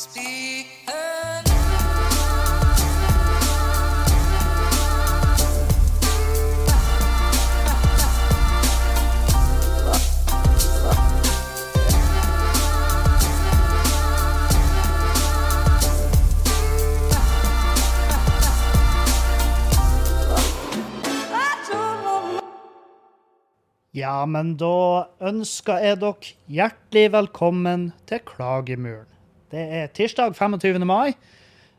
Ja, men da ønsker jeg dere hjertelig velkommen til Klagemuren. Det er tirsdag 25. mai.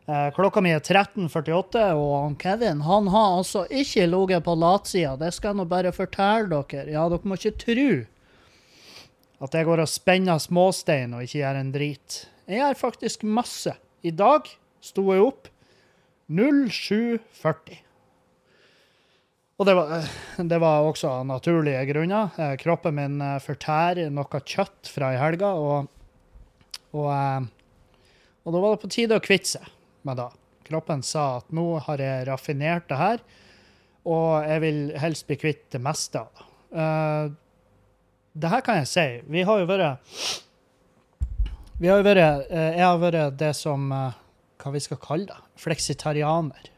Eh, Klokka mi er 13.48, og Kevin han har altså ikke ligget på latsida. Det skal jeg nå bare fortelle dere. Ja, dere må ikke tro at jeg går og spenner småstein og ikke gjør en drit. Jeg gjør faktisk masse. I dag sto jeg opp 07.40. Og det var, det var også naturlige grunner. Eh, Kroppen min eh, fortærer noe kjøtt fra i helga, og, og, eh, og da var det på tide å kvitte seg med det. Kroppen sa at nå har jeg raffinert det her, og jeg vil helst bli kvitt det meste av det. Uh, Det her kan jeg si. Vi har jo vært Vi har jo vært uh, Jeg har vært det som uh, Hva vi skal kalle det? Fleksitarianer.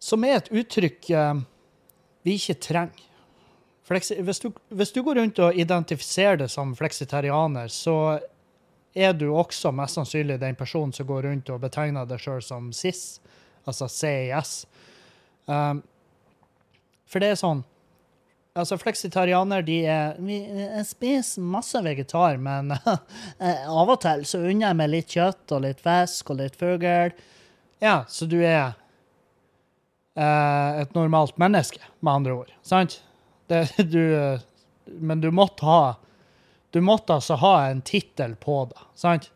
Som er et uttrykk vi ikke trenger. Flexi hvis, du, hvis du går rundt og identifiserer deg som fleksitarianer, så er du også mest sannsynlig den personen som går rundt og betegner deg sjøl som CIS, altså CIS. Um, for det er sånn Altså, fleksitarianer, de er vi, Jeg spiser masse vegetar, men eh, av og til så unner jeg meg litt kjøtt og litt fisk og litt fugl. Ja, så du er uh, et normalt menneske, med andre ord. Sant? Det, du, eh, men du måtte ha Du måtte altså ha en tittel på det. Sant?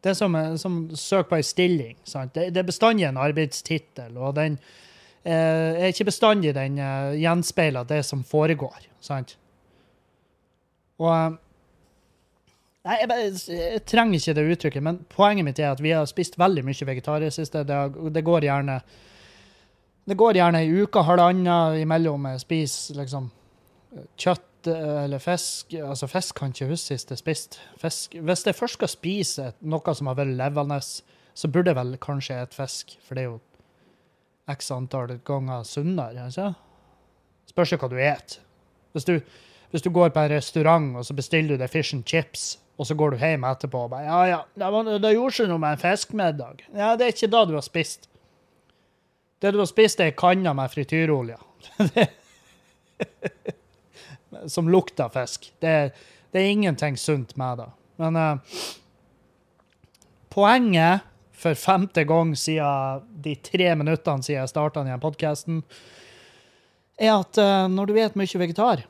Det er som, som søk på ei stilling. Sant? Det, det er bestandig en arbeidstittel, og den eh, er ikke bestandig den eh, gjenspeiler det som foregår. Sant? Og eh, Nei, jeg, bare, jeg trenger ikke det uttrykket, men poenget mitt er at vi har spist veldig mye vegetar i det siste. Det, det går gjerne det går gjerne ei uke, halvannen imellom jeg spiser liksom kjøtt eller fisk. Altså, fisk kan ikke huske sist jeg spiste fisk. Hvis jeg først skal spise noe som har vært levende, så burde jeg vel kanskje et fisk, for det er jo x antall ganger sunnere. Ikke? Spørs jo hva du et. Hvis hvis du går på en restaurant og så bestiller du deg fish and chips, og så går du hjem etterpå og bare Ja, ja, det, var, det gjorde seg noe med en fiskemiddag. Ja, det er ikke da du har spist. Det du har spist, er ei kanne med frityrolje. Som lukter fisk. Det, det er ingenting sunt med det. Men uh, poenget for femte gang siden de tre minuttene siden jeg starta denne podkasten, er at uh, når du vet mye vegetar,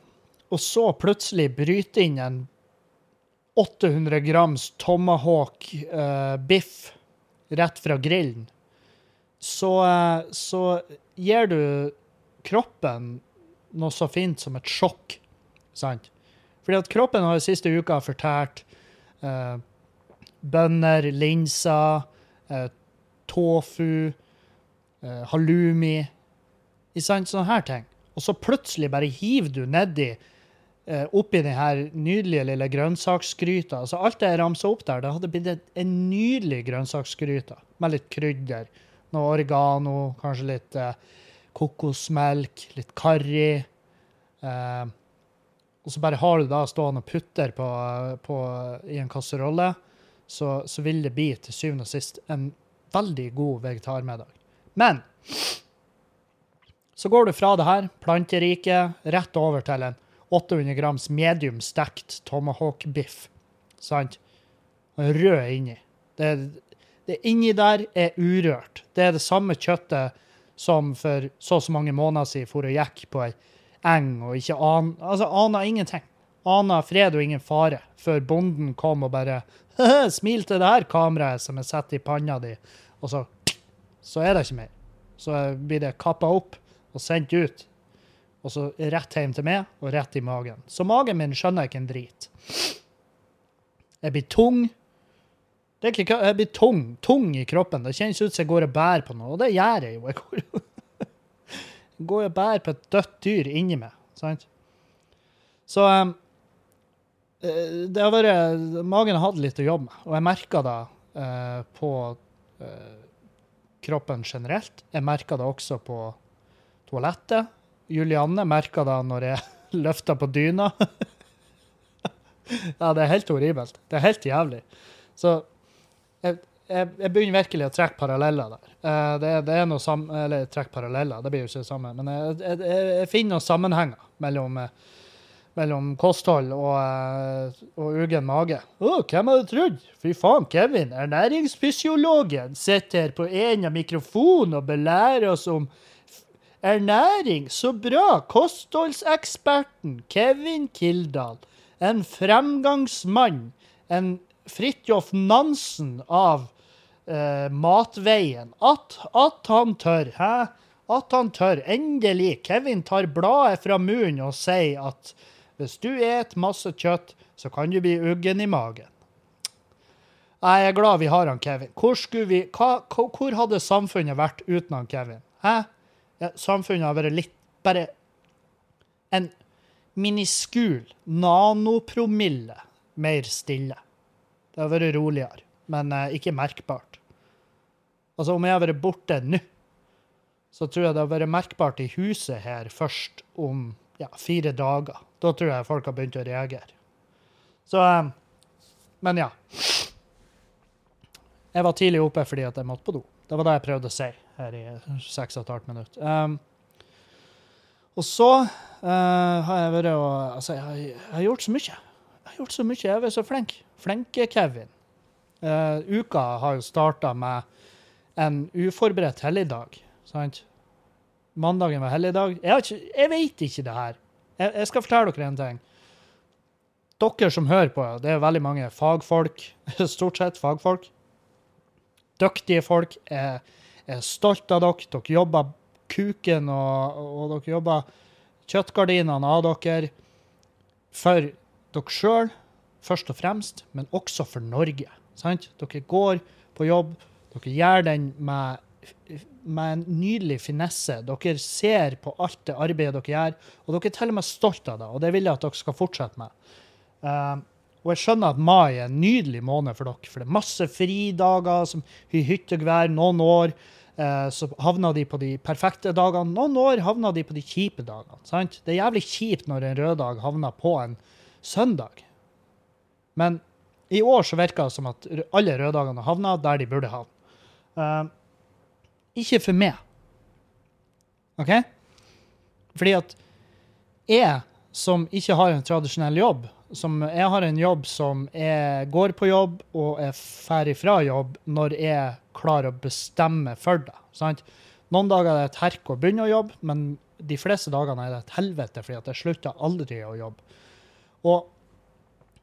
og så plutselig bryter inn en 800 grams tomahawk-biff biff rett fra grillen, så, eh, så gir du kroppen noe så fint som et sjokk. Sant? Fordi at kroppen har siste uka fortært eh, bønner, linser, eh, tofu, eh, halloumi? Sånne her ting. Og så plutselig bare hiver du nedi eh, oppi den her nydelige lille grønnsaksgryta. Altså alt det jeg ramsa opp der, det hadde blitt en nydelig grønnsaksgryte med litt krydder. Noe oregano, kanskje litt eh, kokosmelk, litt karri. Eh, og så bare har du da stående og putter på, på, i en kasserolle, så, så vil det bli til syvende og sist en veldig god vegetarmiddag. Men så går du fra det her, planterike, rett over til en 800 grams medium stekt tomahawk-biff. Sant? Rød inni. Det, det inni der er urørt. Det er det samme kjøttet som for så og så mange måneder siden for og gikk på ei eng og ikke an, altså, ana ingenting. Ana fred og ingen fare, før bonden kom og bare Smil til det her kameraet som er satt i panna di, og så Så er det ikke mer. Så blir det kappa opp og sendt ut. Og så rett hjem til meg, og rett i magen. Så magen min skjønner ikke en drit. Jeg blir tung. Jeg blir tung, tung i kroppen. Det kjennes ut som jeg går og bærer på noe, og det gjør jeg jo. Jeg går går og bærer på et dødt dyr inni meg. Sant? Så um, det har vært Magen har hatt litt å jobbe med, og jeg merker det uh, på uh, kroppen generelt. Jeg merker det også på toalettet. Julianne merker det når jeg løfter på dyna. ja, det er helt horribelt. Det er helt jævlig. Så jeg, jeg, jeg begynner virkelig å trekke paralleller der. Eh, det, det er noe sam Eller trekke paralleller, det blir jo ikke det samme. Men jeg, jeg, jeg finner noen sammenhenger mellom, eh, mellom kosthold og, eh, og ugen mage. Å, hvem hadde trodd? Fy faen, Kevin, ernæringsfysiologen, sitter på en av mikrofonen og belærer oss om ernæring. Så bra! Kostholdseksperten Kevin Kildahl. En fremgangsmann. En Fridtjof Nansen av eh, matveien. At, at han tør, hæ? At han tør. Endelig. Kevin tar bladet fra munnen og sier at hvis du et masse kjøtt, så kan du bli uggen i magen. Jeg er glad vi har han Kevin. Hvor, vi, hva, hvor hadde samfunnet vært uten han Kevin? Hæ? Ja, samfunnet har vært litt Bare en miniskul nanopromille mer stille. Det har vært roligere, men eh, ikke merkbart. Altså, om jeg har vært borte nå, så tror jeg det har vært merkbart i huset her først om ja, fire dager. Da tror jeg folk har begynt å reagere. Så eh, Men ja. Jeg var tidlig oppe fordi at jeg måtte på do. Det var det jeg prøvde å si her i seks og et halvt minutt. Um, og så uh, har jeg vært og Altså, jeg har, gjort så mye. Jeg har gjort så mye. Jeg har vært så flink. Flenke-Kevin. Eh, uka har jo starta med en uforberedt helligdag, sant? Mandagen var helligdag. Jeg, jeg vet ikke det her. Jeg, jeg skal fortelle dere en ting. Dere som hører på, det er veldig mange fagfolk, stort sett fagfolk. Dyktige folk. Jeg er stolt av dere. Dere jobber kuken, og, og dere jobber kjøttgardinene av dere for dere sjøl, først og fremst, men også for Norge. Sant? Dere går på jobb, dere gjør den med, med en nydelig finesse. Dere ser på alt det arbeidet dere gjør, og dere er til og med stolt av det, og det vil jeg at dere skal fortsette med. Uh, og jeg skjønner at mai er en nydelig måned for dere, for det er masse fridager som i hyttegevær noen år. eh, så havner de på de perfekte dagene. Noen år havner de på de kjipe dagene. sant? Det er jævlig kjipt når en rød dag havner på en søndag. Men i år så virker det som at alle røddagene havna der de burde havne. Uh, ikke for meg. OK? Fordi at jeg, som ikke har en tradisjonell jobb, som jeg har en jobb som jeg går på jobb og er ferdig fra jobb når jeg klarer å bestemme for det. Sant? Noen dager er det et herk å begynne å jobbe, men de fleste dagene er det et helvete fordi at jeg slutter aldri å jobbe. Og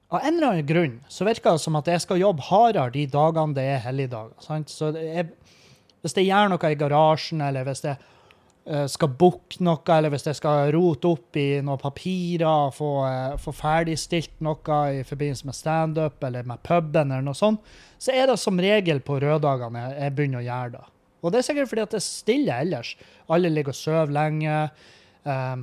av en eller annen grunn så virker det som at jeg skal jobbe hardere de dagene det er helligdager. Så er, hvis jeg gjør noe i garasjen, eller hvis jeg eh, skal booke noe, eller hvis jeg skal rote opp i noen papirer, få, eh, få ferdigstilt noe i forbindelse med standup eller med puben, eller noe sånt, så er det som regel på røddagene jeg, jeg begynner å gjøre det. Og det er sikkert fordi at det er stille ellers. Alle ligger og sover lenge. eh,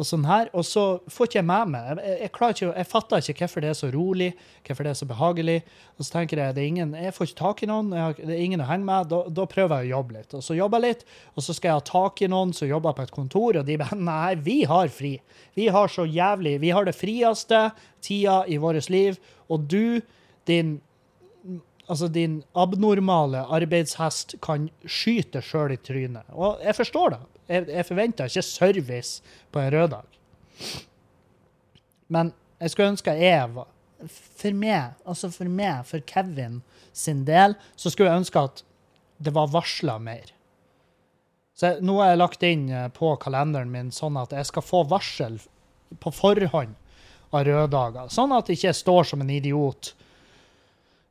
og sånn her, og så får ikke jeg med meg jeg, jeg, ikke, jeg fatter ikke hvorfor det er så rolig, hvorfor det er så behagelig. Og så tenker jeg det er ingen, jeg får ikke tak i noen, har, det er ingen å henge med. Da, da prøver jeg å jobbe litt. Og så jobber jeg litt, og så skal jeg ha tak i noen som jobber på et kontor, og de bare Nei, vi har fri. Vi har så jævlig Vi har det frieste tida i vårt liv, og du, din Altså, din abnormale arbeidshest kan skyte sjøl i trynet. Og jeg forstår det. Jeg, jeg forventer ikke service på en rød dag. Men jeg skulle ønske jeg var For meg, altså for meg, for Kevin sin del, så skulle jeg ønske at det var varsla mer. Så jeg, nå har jeg lagt inn eh, på kalenderen min sånn at jeg skal få varsel på forhånd av røddager. Sånn at jeg ikke står som en idiot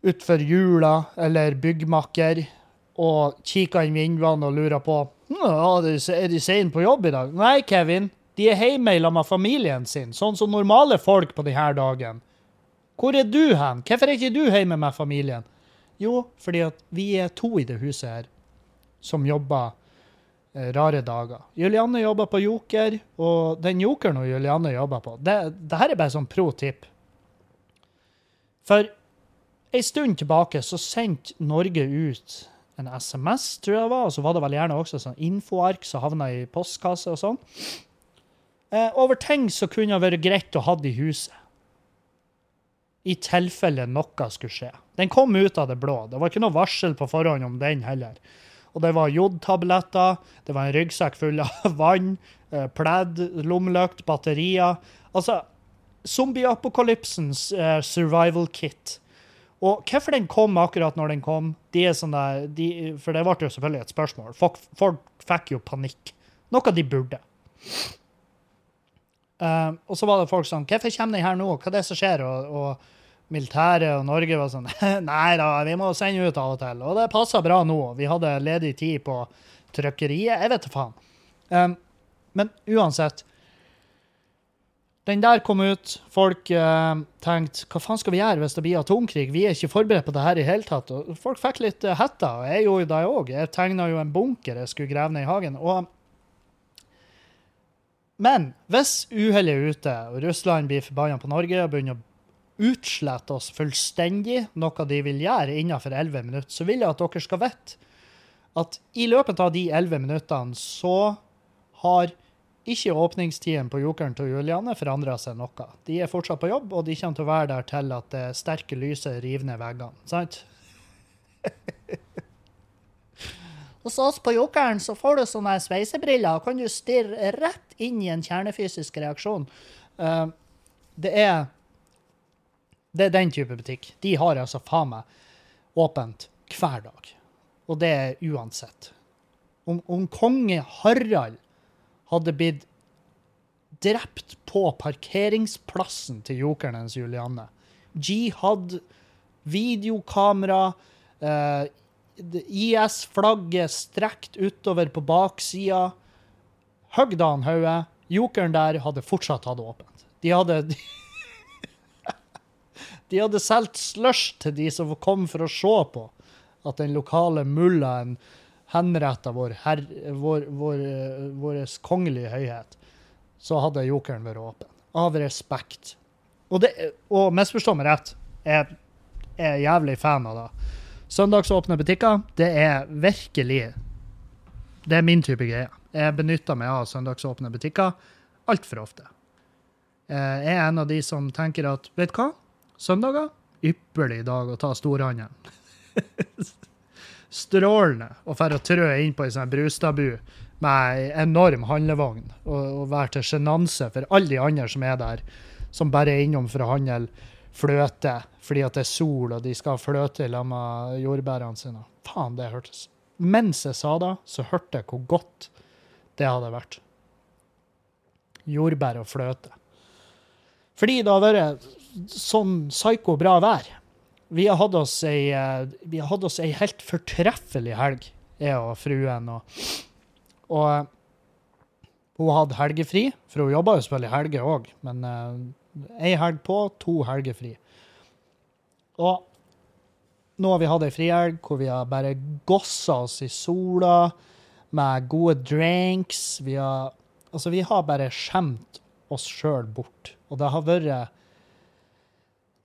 utfor jula eller byggmakker og kikker inn vinduene og lurer på er de- sene på jobb i dag. Nei, Kevin. De er hjemme lag med familien sin, sånn som normale folk på denne dagen. Hvor er du hen? Hvorfor er ikke du hjemme med familien? Jo, fordi at vi er to i det huset her som jobber eh, rare dager. Julianne jobber på Joker, og den jokeren og Julianne jobber på, det, det her er bare sånn pro tip. For ei stund tilbake så sendte Norge ut en SMS, tror jeg det var, og så var det vel gjerne også sånn infoark som havna i postkasse og sånn. Eh, over ting som kunne det vært greit å ha i huset. I tilfelle noe skulle skje. Den kom ut av det blå. Det var ikke noe varsel på forhånd om den heller. Og det var jodtabletter, det var en ryggsekk full av vann, eh, pledd, lommelykt, batterier. Altså, zombieapokalypsens eh, survival kit. Og hvorfor den kom akkurat når den kom, de er sånn de, for det ble jo selvfølgelig et spørsmål. Folk, folk fikk jo panikk. Noe de burde. Uh, og så var det folk sånn Hvorfor kommer den her nå? Hva er det som skjer? Og, og militæret og Norge var sånn Nei da, vi må sende ut av og til. Og det passa bra nå. Vi hadde ledig tid på trykkeriet. Jeg vet da faen. Um, men uansett. Den der kom ut. Folk eh, tenkte hva faen skal vi gjøre hvis det blir atomkrig? Vi er ikke forberedt på det her i hele tatt. Og folk fikk litt eh, hetta. Og jeg gjorde det òg. Jeg tegna jo en bunker jeg skulle grave ned i hagen. og men hvis uhellet er ute, og Russland blir forbanna på Norge og begynner å utslette oss fullstendig, noe de vil gjøre innenfor 11 minutter, så vil jeg at dere skal vite at i løpet av de 11 minuttene så har ikke åpningstiden på Jokeren til Juliane forandra seg noe. De er fortsatt på jobb, og de kommer til å være der til at det sterke lyset river ned veggene. Sant? Hos oss på Jokeren så får du sånne sveisebriller, og kan du stirre rett inn i en kjernefysisk reaksjon. Uh, det er Det er den type butikk. De har altså faen meg åpent hver dag. Og det er uansett. Om, om konge Harald hadde blitt drept på parkeringsplassen til jokeren hennes Julianne Jihad, videokamera, eh, IS-flagget strekt utover på baksida. Høgde han hodet. Jokeren der hadde fortsatt hatt åpent. De hadde De hadde solgt slush til de som kom for å se på at den lokale mullaen henretta vår, her, vår, vår, vår kongelige høyhet. Så hadde jokeren vært åpen. Av respekt. Og, det, og misforstå meg rett, jeg er jævlig fan av det. Søndagsåpne butikker, det er virkelig Det er min type greie. Jeg benytter meg av søndagsåpne butikker altfor ofte. Jeg er en av de som tenker at vet du hva? Søndager ypperlig dag å ta storhandelen. Strålende å dra og trø inn på ei sånn brustabu med ei enorm handlevogn og, og være til sjenanse for alle de andre som er der, som bare er innom for å handle fløte fordi at det er sol og de skal ha fløte i lag med jordbærene sine. Faen, det hørtes Mens jeg sa det, så hørte jeg hvor godt det hadde vært. Jordbær og fløte. Fordi det har vært sånn psyko bra vær. Vi har hatt oss ei, eh, vi har hatt oss ei helt fortreffelig helg, jeg og fruen. Og, og eh, hun hadde helgefri, for hun jobba jo selvfølgelig helger òg, men uh, ei helg på, to helger fri. Og nå har vi hatt ei frihelg hvor vi har bare gossa oss i sola med gode drinks. Vi har, altså, vi har bare skjemt oss sjøl bort. Og det har vært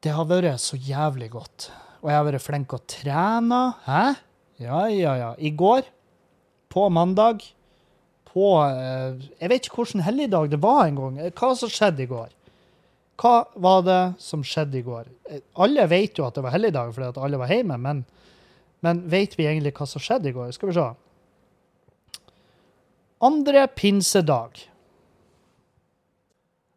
Det har vært så jævlig godt. Og jeg har vært flink å trene. Hæ? Ja, ja, ja. I går, på mandag, på eh, Jeg vet ikke hvilken helligdag det var engang. Hva som skjedde i går? Hva var det som skjedde i går? Alle vet jo at det var helligdag fordi at alle var hjemme, men, men vet vi egentlig hva som skjedde i går? Skal vi se. Andre pinsedag.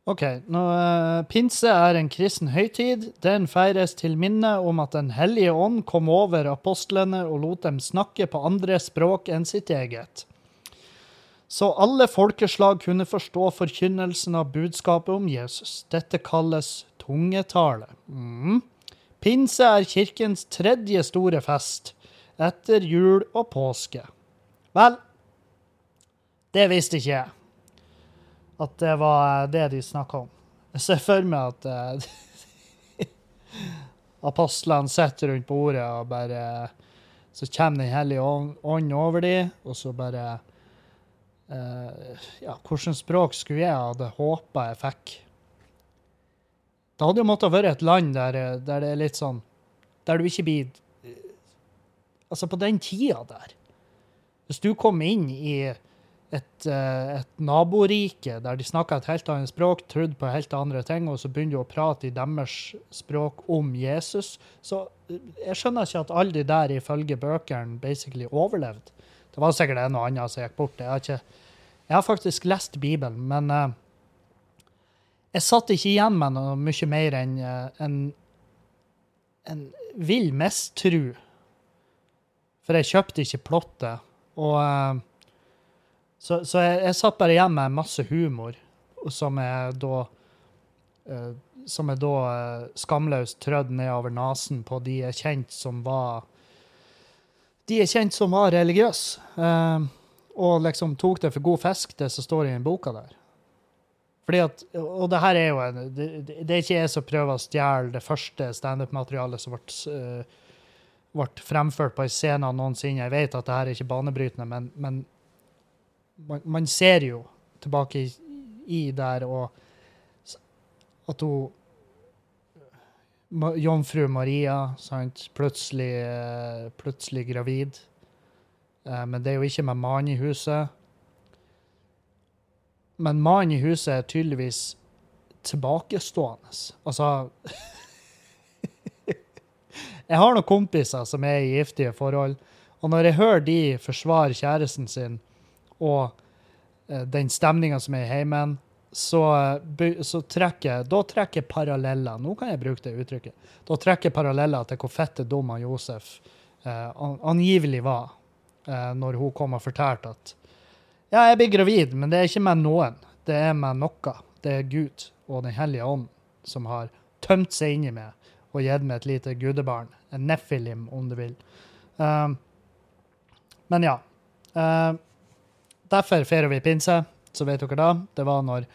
OK. Nå, uh, pinse er en kristen høytid. Den feires til minne om at Den hellige ånd kom over apostlene og lot dem snakke på andre språk enn sitt eget så alle folkeslag kunne forstå forkynnelsen av budskapet om Jesus. Dette kalles tungetale. Mm. Pinse er kirkens tredje store fest, etter jul og påske. Vel, det visste ikke jeg. At det var det de snakka om. Jeg ser for meg at uh, apostlene sitter rundt bordet, og bare Så kommer Den hellige ånd over dem, og så bare Uh, ja, hvilket språk skulle jeg hadde håpa jeg fikk? Det hadde jo måttet være et land der, eh, der det er litt sånn Der du ikke blir eh, Altså, på den tida der Hvis du kom inn i et, eh, et naborike der de snakka et helt annet språk, trodde på helt andre ting, og så begynner du å prate i deres språk om Jesus, så eh, jeg skjønner ikke at alle de der ifølge bøkene basically overlevde. Det var sikkert en og annen som gikk bort. Jeg har, ikke, jeg har faktisk lest Bibelen, men uh, jeg satt ikke igjen med noe mye mer enn uh, en, en vill mistro. For jeg kjøpte ikke plottet. Og eh, så, så jeg, jeg satt bare igjen med masse humor, som er da eh, Som er da eh, skamløst trødd nedover nesen på de jeg kjent som var De jeg kjent som var religiøse. Eh, og liksom tok det for god fisk, det som står i den boka der. Fordi at, Og det her er jo en, det, det er ikke jeg som prøver å stjele det første standup-materialet som ble, eh, ble fremført på en scene noensinne. Jeg vet at det her er ikke banebrytende, men, men man, man ser jo tilbake i, i der og at hun Jomfru Maria, sant, plutselig, eh, plutselig gravid. Eh, Men det er jo ikke med mannen i huset. Men mannen i huset er tydeligvis tilbakestående. Altså Jeg har noen kompiser som er i giftige forhold, og når jeg hører de forsvare kjæresten sin og eh, den stemninga som er i heimen, så, eh, så trekker da trekker paralleller. Nå kan jeg bruke det uttrykket. Da trekker paralleller til hvor fette dum Josef eh, angivelig var eh, når hun kom og fortalte at ja, jeg blir gravid, men det er ikke med noen. Det er med noe. Det er Gud og Den hellige ånd som har tømt seg inni meg og gitt meg et lite gudebarn. En nefilim, om du vil. Um, men ja. Uh, derfor feirer vi pinse, så vet dere da. Det var når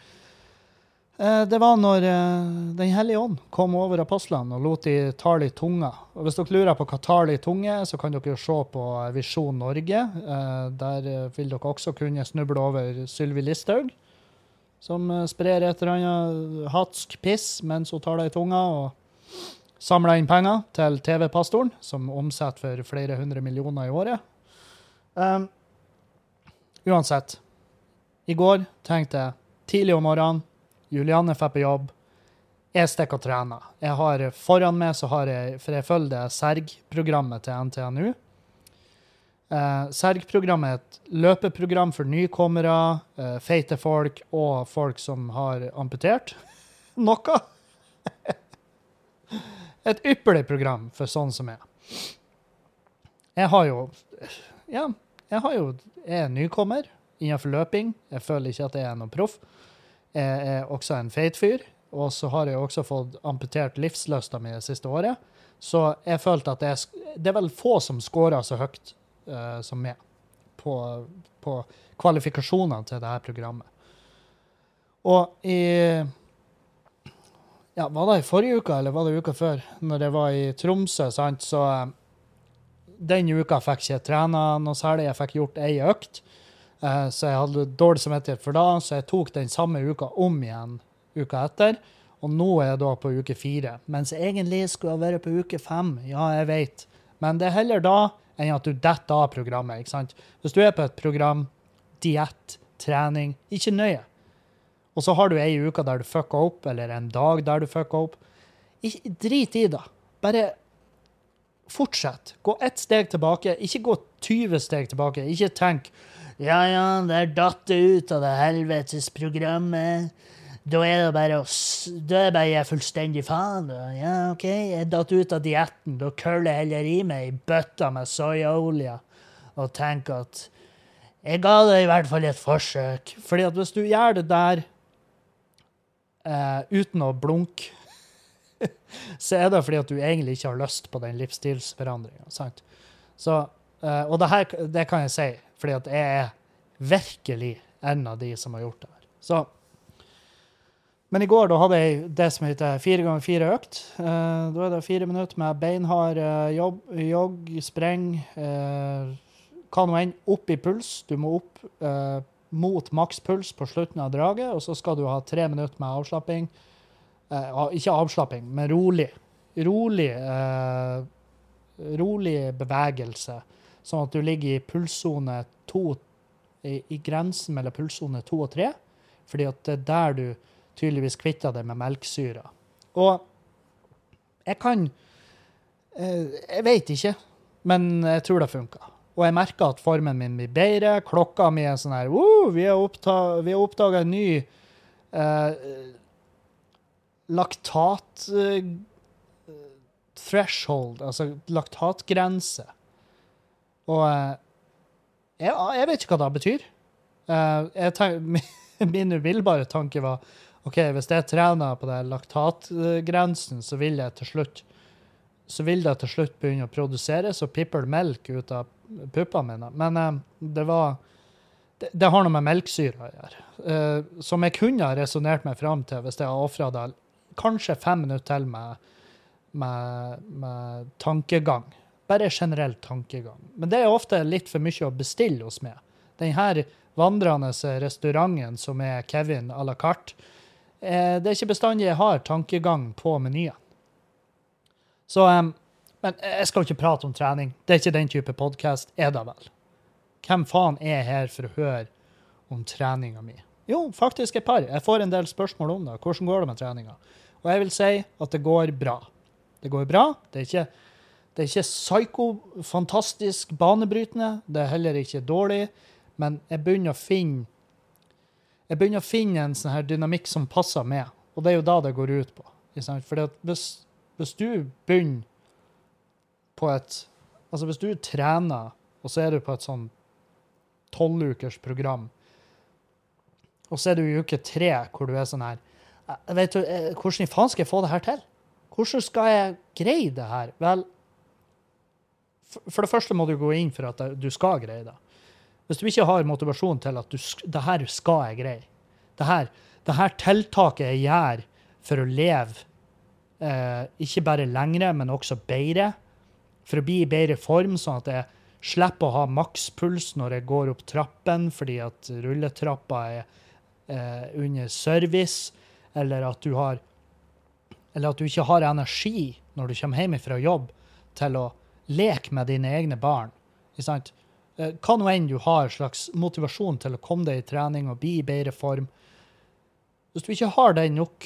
eh, det var når eh, Den hellige ånd kom over apostlene og lot de tale i tunga. Og Hvis dere lurer på hva tale i tunge så kan dere jo se på eh, Visjon Norge. Der vil dere også kunne snuble over Sylvi Listhaug, som sprer et eller annet hatsk piss mens hun taler i tunga. og samler inn penger til TV-pastoren, som omsetter for flere hundre millioner i året. Um, uansett. I går tenkte jeg tidlig om morgenen, Julianne er på jobb, jeg stikker og trener. Jeg har Foran meg så har jeg, for jeg følger det SERG-programmet til NTNU. Eh, SERG-programmet er et løpeprogram for nykommere, eh, feite folk og folk som har amputert noe. Et ypperlig program for sånn som jeg. Jeg har jo Ja, jeg har jo Jeg er nykommer innenfor løping. Jeg føler ikke at jeg er noen proff. Jeg er også en feit fyr. Og så har jeg også fått amputert livslysta mi det siste året. Så jeg følte at jeg, det er vel få som scorer så høyt uh, som meg på, på kvalifikasjonene til dette programmet. Og i ja, Var det i forrige uke, eller var det uka før? Når jeg var i Tromsø, sant, så Den uka fikk ikke jeg trena noe særlig. Jeg fikk gjort ei økt, eh, så jeg hadde dårlig samvittighet for da, så jeg tok den samme uka om igjen uka etter. Og nå er jeg da på uke fire. Mens jeg egentlig skulle jeg vært på uke fem. Ja, jeg vet. Men det er heller da enn at du detter av programmet. ikke sant? Hvis du er på et program, diett, trening, ikke nøye. Og så har du ei uke der du fucker opp, eller en dag der du fucker opp. Drit i det. Bare fortsett. Gå ett steg tilbake. Ikke gå 20 steg tilbake. Ikke tenk ja, ja, der datt det ut av det helvetes programmet. Da er det bare å Da er bare å fullstendig faen. Ja, OK, jeg datt ut av dietten. Da køller jeg heller i meg ei bøtte med soyaolje og tenker at jeg ga det i hvert fall et forsøk. Fordi at hvis du gjør det der eh, uten å blunke, så er det fordi at du egentlig ikke har lyst på den livsstilsforandringa. Så, eh, og det her det kan jeg si, fordi at jeg er virkelig en av de som har gjort det her. Så men i går da hadde jeg det som heter fire ganger fire økt. Uh, da er det fire minutter med beinhard uh, jobb, jogg, spreng, eh, hva nå enn, opp i puls. Du må opp mot makspuls på slutten av draget, og så skal du ha tre minutter med avslapping. Eh, Ikke avslapping, men rolig. Rolig eh, Rolig bevegelse. Sånn at du ligger i pulssone to i, i grensen mellom pulssone to og tre. Fordi at det er der du tydeligvis kvitter deg med melkesyra. Og jeg kan eh, Jeg vet ikke, men jeg tror det funka. Og jeg merker at formen min blir bedre. Klokka mi er sånn her Vi har oppdaga en ny eh, laktat uh, threshold, altså laktatgrense. Og uh, jeg, jeg, vet ikke hva det betyr. Eh, jeg tenk, min umiddelbare tanke var OK, hvis jeg trener på den laktatgrensen, så vil jeg til slutt så vil det til slutt begynne å produseres og pipple melk ut av puppene mine. Men eh, det var det, det, har noe med melkesyre å gjøre. Eh, som jeg kunne ha resonnert meg fram til hvis jeg har ofra det kanskje fem minutter til med, med, med, tankegang. Bare generell tankegang. Men det er ofte litt for mye å bestille hos meg. Denne vandrende restauranten som er Kevin à la carte, eh, det er ikke bestandig jeg har tankegang på menyen. Så men jeg skal ikke prate om trening. Det er ikke den type podkast, er det vel? Hvem faen er her for å høre om treninga mi? Jo, faktisk et par. Jeg får en del spørsmål om det. Hvordan går det med treninga? Og jeg vil si at det går bra. Det går bra. Det er ikke, ikke psyko-fantastisk banebrytende. Det er heller ikke dårlig. Men jeg begynner å finne jeg begynner å finne en sånn her dynamikk som passer med. Og det er jo da det går ut på. For hvis, hvis du begynner på et Altså, hvis du trener, og så er du på et sånn tolvukers program, og så er du i uke tre hvor du er sånn her vet du, eh, Hvordan i faen skal jeg få det her til? Hvordan skal jeg greie det her? Vel, for det første må du gå inn for at du skal greie det. Hvis du ikke har motivasjon til at du, det her skal jeg greie, det her, det her tiltaket jeg gjør for å leve eh, ikke bare lengre, men også bedre, for å bli i bedre form, sånn at jeg slipper å ha makspuls når jeg går opp trappen fordi at rulletrappa er eh, under service, eller at du har eller at du ikke har energi når du kommer hjem fra jobb til å leke med dine egne barn. Eh, hva nå enn du har slags motivasjon til å komme deg i trening og bli i bedre form. Hvis du ikke har den nok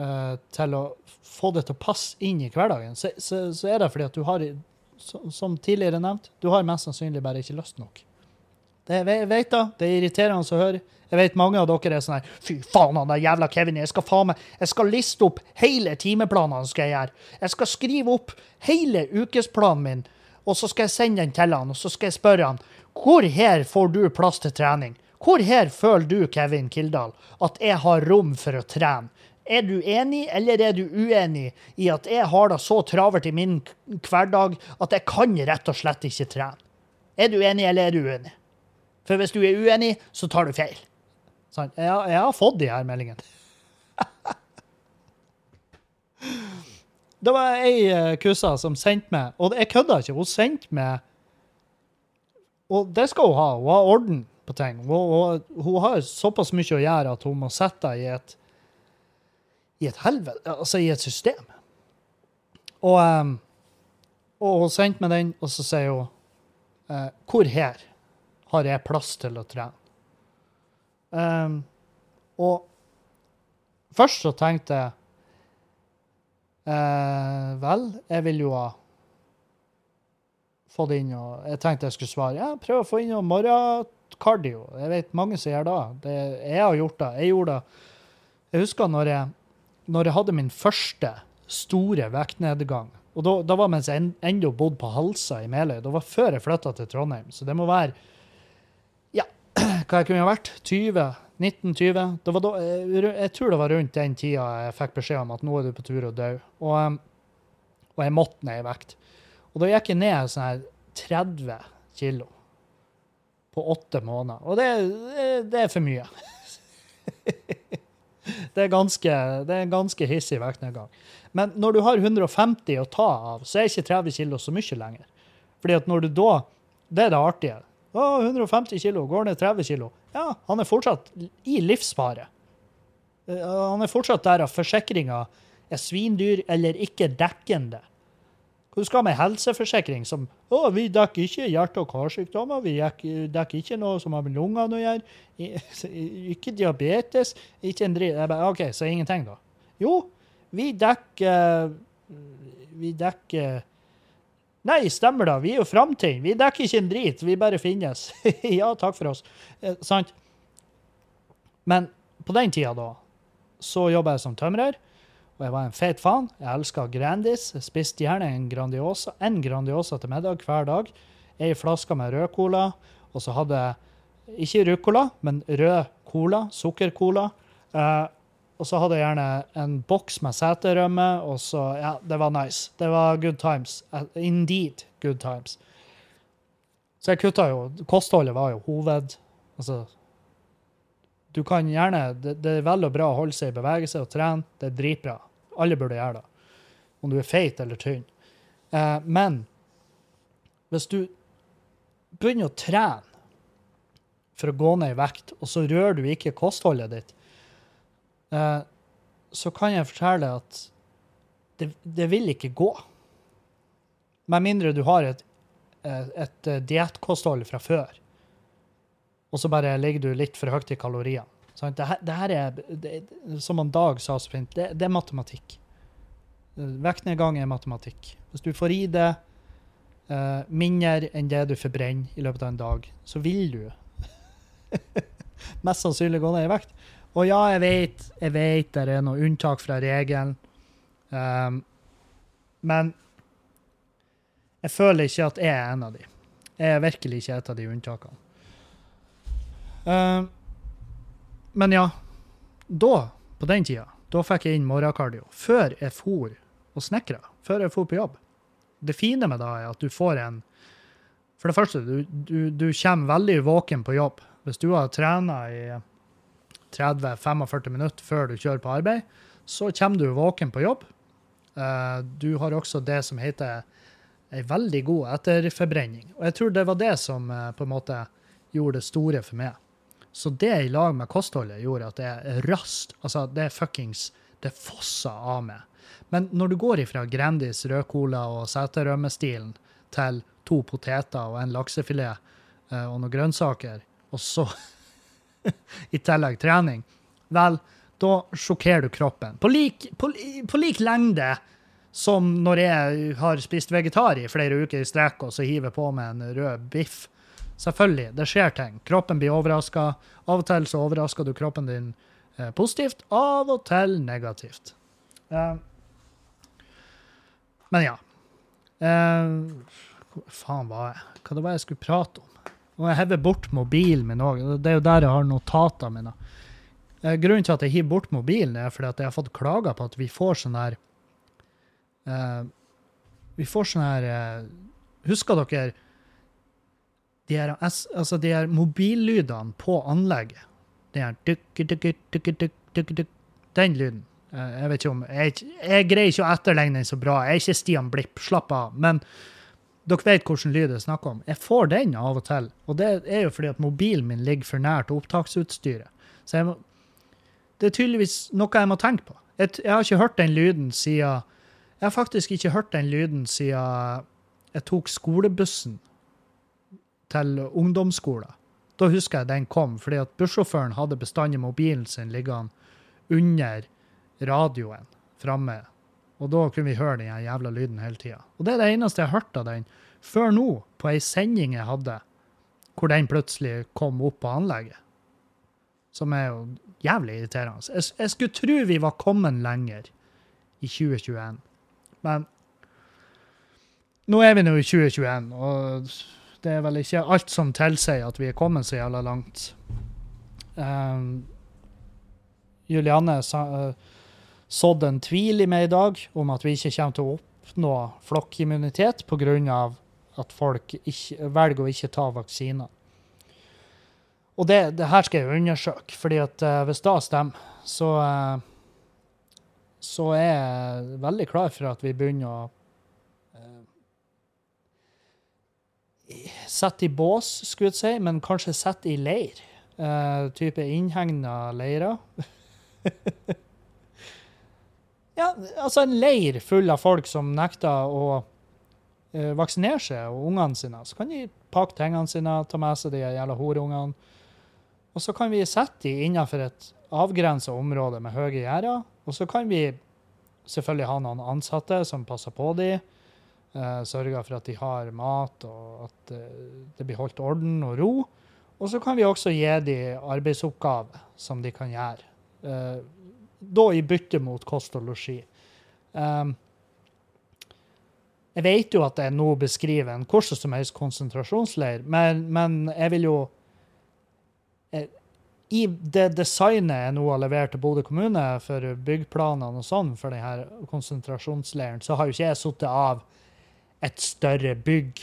uh, til å få det til å passe inn i hverdagen, så, så, så er det fordi at du har, som tidligere nevnt, du har mest sannsynlig bare ikke lyst nok. Det, jeg vet da, det er irriterende å høre. Jeg vet mange av dere er sånn her Fy faen, han der jævla Kevin. Jeg skal faen meg, jeg skal liste opp hele timeplanene skal jeg gjøre. Jeg skal skrive opp hele ukesplanen min, og så skal jeg sende den til han, og så skal jeg spørre han hvor her får du plass til trening? Hvor her føler du, Kevin Kildahl, at jeg har rom for å trene? Er du enig, eller er du uenig i at jeg har det så travelt i min hverdag at jeg kan rett og slett ikke trene? Er du enig, eller er du uenig? For hvis du er uenig, så tar du feil. Sånn. Jeg, jeg, har fått de her meldingene. det var ei uh, kussa som sendte meg, og jeg kødda ikke, hun sendte meg Og det skal hun ha, hun har orden på ting. Hun, hun, hun har såpass mye å gjøre at hun må sette i et i et helvete, altså i et system. Og, um, og hun sendte meg den, og så sier hun uh, Hvor her har jeg plass til å trene? Um, og først så tenkte jeg uh, Vel, jeg vil jo ha fått inn og Jeg tenkte jeg skulle svare ja, prøv å få inn noe morgenkardio. Jeg vet mange som gjør det. det. Jeg har gjort det. Jeg gjorde det. Jeg husker når jeg når jeg hadde min første store vektnedgang og da, da var mens jeg ennå bodde på Halsa i Meløy. Det var før jeg flytta til Trondheim. Så det må være hva jeg kunne ha vært? 20? 1920? Da, jeg, jeg, tror det var rundt den tida jeg fikk beskjed om at nå er du på tur å dø. Og, og jeg måtte ned i vekt. Og da gikk jeg ned sånn her 30 kilo på åtte måneder. Og det, det er for mye. det er ganske, det er en ganske hissig vektnedgang. Men når du har 150 å ta av, så er ikke 30 kilo så mye lenger. Fordi at når du da Det er det artige. Å, 150 kilo, går ned 30 kilo. Ja, han er fortsatt i livsfare. Eh, Han er fortsatt der at forsikringa er svindyr eller ikke dekkende. Hva skal med helseforsikring som å, vi dekker ikke hjerte- og karsykdommer, vi dekker, ikke noe som har med lungene å gjøre, ikke diabetes, ikke en dritt. OK, så ingenting, da. Jo, vi dekker Vi dekker Nei, stemmer da, vi er jo framtiden. Vi dekker ikke en drit, vi bare finnes. ja, takk for oss. Eh, sant? Men på den tida, da, så jobba jeg som tømrer. Og jeg var en fet faen. Jeg elska Grandis. Jeg spiste gjerne en Grandiosa en Grandiosa til middag hver dag. Ei flaske med rød cola. Og så hadde jeg ikke ruccola, men rød cola. Sukkercola. Eh, og så hadde jeg gjerne en boks med seterømme, og så Ja, det var nice. Det var good times. Eh, Indeed good times. Så jeg kutta jo Kostholdet var jo hoved... Altså Du kan gjerne Det, det er vel og bra å holde seg i bevegelse og trene. Det er dritbra. Alle burde gjøre det. Om du er feit eller tynn. Eh, men hvis du begynner å trene for å gå ned i vekt, og så rører du ikke kostholdet ditt, eh, så kan jeg fortelle at det, det vil ikke gå. Med mindre du har et, eh, et eh, diettkosthold fra før, og så bare ligger du litt for høyt i kaloriene. Sånn, Det, her, det her er, det, som han Dag sa så fint, det, det er matematikk. Vektnedgang er matematikk. Hvis du får i det uh, mindre enn det du forbrenner i løpet av en dag, så vil du mest sannsynlig gå ned i vekt. Og ja, jeg vet, jeg vet det er noe unntak fra regelen, um, men jeg føler ikke at jeg er en av de. Jeg er virkelig ikke et av de unntakene. Um, men ja, da, på den tida, da fikk jeg inn morgenkardio. Før jeg for og snekra. Før jeg for på jobb. Det fine med det er at du får en For det første, du, du, du kommer veldig våken på jobb. Hvis du har trena i 30-45 minutter før du kjører på arbeid, så kommer du våken på jobb. Eh, Du har også det som heter ei veldig god etterforbrenning. Og jeg tror det var det som eh, på en måte gjorde det store for meg. Så det i lag med kostholdet gjorde at det er raskt. Altså, det er fuckings Det fosser av meg. Men når du går ifra Grandis, rødcola og seterømmestilen til to poteter og en laksefilet eh, og noen grønnsaker, og så i tillegg trening, vel, da sjokkerer du kroppen. På lik, på, på lik lengde som når jeg har spist vegetar i flere uker i strekk og så hiver på med en rød biff. Selvfølgelig, det skjer ting. Kroppen blir overraska. Av og til så overrasker du kroppen din eh, positivt, av og til negativt. Eh, men ja. Eh, hvor faen var jeg? Hva det var jeg skulle prate om? Og jeg hever bort mobilen min òg. Det er jo der jeg har notatene mine. Eh, Grunnen til at jeg hiver bort mobilen, er fordi at jeg har fått klager på at vi får sånn her uh, Vi får sånn her uh, Husker dere de her, altså de her mobillydene på anlegget? De her Den lyden. Jeg vet ikke om Jeg, jeg greier ikke å etterligne den så bra. Jeg er ikke Stian Blipp, slapp av. Men dere vet hvilken lyd jeg snakker om. Jeg får den av og til. Og det er jo fordi at mobilen min ligger for nært opptaksutstyret. Så må, det er tydeligvis noe jeg må tenke på. Jeg, jeg har ikke hørt den lyden siden Jeg har faktisk ikke hørt den lyden siden jeg tok skolebussen til ungdomsskolen. Da husker jeg den kom, fordi at bussjåføren hadde bestandig mobilen sin liggende under radioen framme. Og da kunne vi høre den jævla lyden hele tida. Og det er det eneste jeg har hørt av den før nå, på ei sending jeg hadde, hvor den plutselig kom opp på anlegget. Som er jo jævlig irriterende. Jeg, jeg skulle tro vi var kommet lenger i 2021. Men nå er vi nå i 2021, og det er vel ikke alt som tilsier at vi er kommet så jævla langt. Um, Julianne sa, uh, sådde en tvil i meg i dag om at vi ikke kommer til å oppnå flokkimmunitet pga. at folk ikke, velger å ikke ta vaksiner. Og det, det her skal jeg undersøke, fordi at eh, hvis det stemmer, så, eh, så er jeg veldig klar for at vi begynner å uh, sette i bås, skulle jeg si, men kanskje sette i leir. Type innhegna leirer. Ja, altså en leir full av folk som nekter å eh, vaksinere seg, og ungene sine. Så kan de pakke tingene sine, ta med seg de jævla horeungene. Og så kan vi sette de innenfor et avgrensa område med høye gjerder. Og så kan vi selvfølgelig ha noen ansatte som passer på de, eh, sørger for at de har mat, og at eh, det blir holdt orden og ro. Og så kan vi også gi de arbeidsoppgaver som de kan gjøre. Eh, da i bytte mot kost og losji. Um, jeg vet jo at jeg nå beskriver en hvordan som helst konsentrasjonsleir, men, men jeg vil jo jeg, I det designet jeg nå har levert til Bodø kommune for byggplanene og sånn for denne konsentrasjonsleiren, så har jo ikke jeg sittet av et større bygg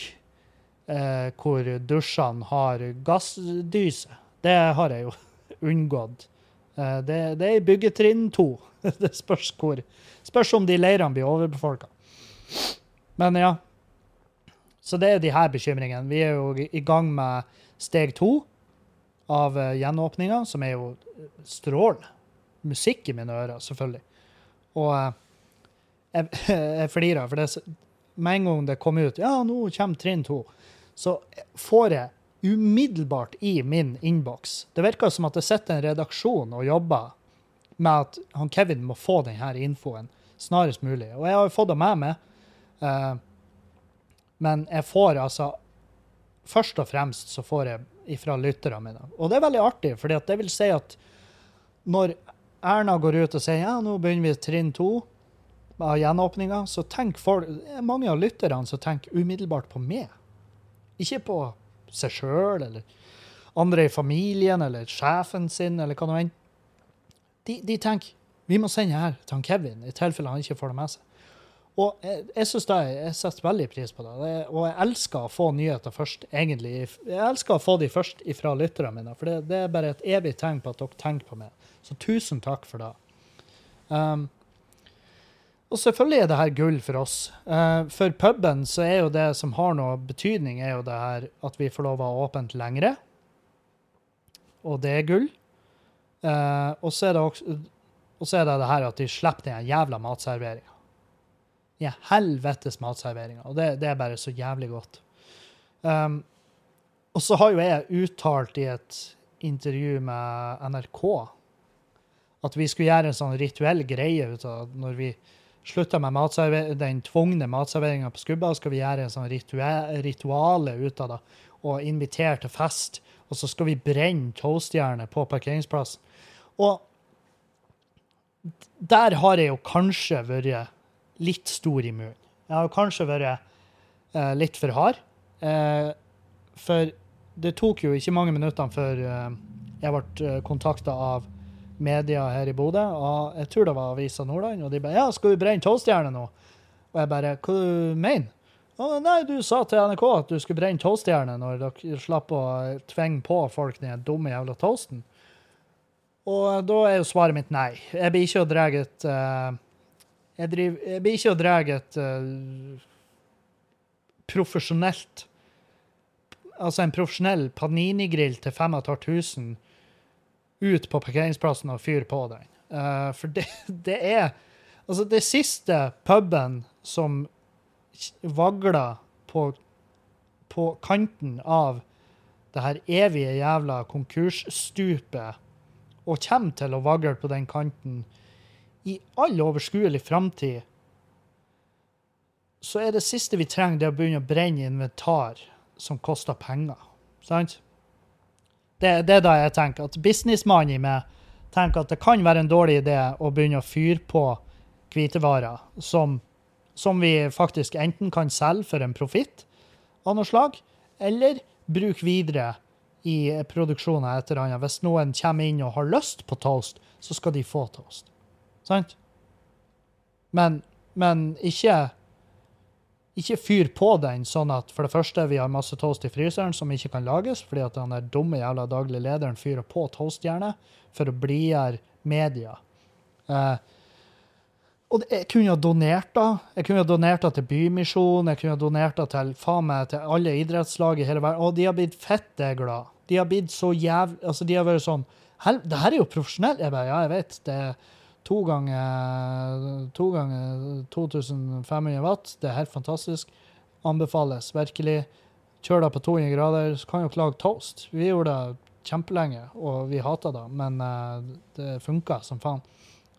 eh, hvor dusjene har gassdyse. Det har jeg jo unngått. Eh, det, det er i byggetrinn to. Det spørs hvor. Spørs om de leirene blir overbefolka. Men ja. Så det er de her bekymringene. Vi er jo i gang med steg to av eh, gjenåpninga, som er jo strålende. Musikk i mine ører, selvfølgelig. Og eh, jeg, jeg flirer, for det, med en gang det kom ut ja, nå kommer trinn to, så får jeg umiddelbart i min innboks. Det virker som at det sitter en redaksjon og jobber med at han Kevin må få denne infoen snarest mulig. Og jeg har jo fått det med meg, uh, men jeg får altså Først og fremst så får jeg ifra lytterne mine. Og det er veldig artig, for det vil si at når Erna går ut og sier ja, nå begynner vi trinn to av gjenåpninga, så tenker folk, mange av lytterne som tenker umiddelbart på meg. Ikke på seg sjøl eller andre i familien eller sjefen sin eller hva nå enn. De, de, tenker vi må sende her til han Kevin, i tilfelle han ikke får det med seg. Og jeg, jeg synes det, jeg setter veldig pris på det. Og jeg elsker å få nyheter først, egentlig. Jeg elsker å få de først ifra lytterne mine, for det, det, er bare et evig tegn på at dere tenker på meg. Så tusen takk for det. Um, og selvfølgelig er det her gull for oss. Uh, for puben så er jo det som har noe betydning, er jo det her at vi får lov å ha åpent lengre. Og det er gull. Uh, og så er det også og så er det det her at de slipper den jævla matserveringa. Ja, helvetes matserveringa. Og det, det, er bare så jævlig godt. Um, og så har jo jeg uttalt i et intervju med NRK at vi skulle gjøre en sånn rituell greie ut av når vi slutta med den tvungne matserveringa på Skubba, skal vi gjøre en sånn rituale ut av det og invitere til fest. Og så skal vi brenne toastjernet på parkeringsplassen. Og der har jeg jo kanskje vært litt stor i munnen. Jeg har kanskje vært eh, litt for hard. Eh, for det tok jo ikke mange minuttene før eh, jeg ble eh, kontakta av media her i Bodø. Og jeg tror det var Avisa Nordland. Og de bare 'Ja, skal vi brenne Tolvstjerne nå?' Og jeg bare 'Hva du mener du?' nei, du sa til NRK at du skulle brenne Tolvstjerne når dere slapp å tvinge på folk den dumme jævla toasten. Og da er jo svaret mitt nei. Jeg blir ikke å dra et uh, jeg, driver, jeg, blir ikke å dra et uh, profesjonelt Altså en profesjonell Panini-grill til 5500 ut på parkeringsplassen og fyre på den. Uh, for det, det, er Altså, det siste puben som vagler på, på kanten av det her evige jævla konkursstupet, og kommer til å vagle på den kanten i all overskuelig framtid, så er det siste vi trenger, det å begynne å brenne inventar som koster penger. Sant? Det, det, er da jeg tenker at businessmannen i meg tenker at det kan være en dårlig idé å begynne å fyre på hvitevarer som, som vi faktisk enten kan selge for en profitt av noe slag, eller bruke videre i produksjonen av et eller annet. Hvis noen kommer inn og har lyst på toast, så skal de få toast. Sant? Men, men ikke ikke fyr på den sånn at for det første vi har masse toast i fryseren som ikke kan lages, fordi at den der dumme jævla daglig lederen fyrer på toastjernet for å blidgjøre media. Eh, og jeg kunne ha donert da. Jeg kunne ha donert det til Bymisjonen, jeg kunne ha donert det til, faen meg, til alle idrettslag i hele verden. Og de har blitt fette glad. De har blitt så jævlig Altså, de har vært sånn Hel det her er jo profesjonelt. Jeg bare, ja, jeg vet. Det er to ganger, to ganger 2500 watt. Det er helt fantastisk. Anbefales virkelig. Kjør det på 200 grader, så kan jo lage toast. Vi gjorde det kjempelenge, og vi hata det, men uh, det funka som faen.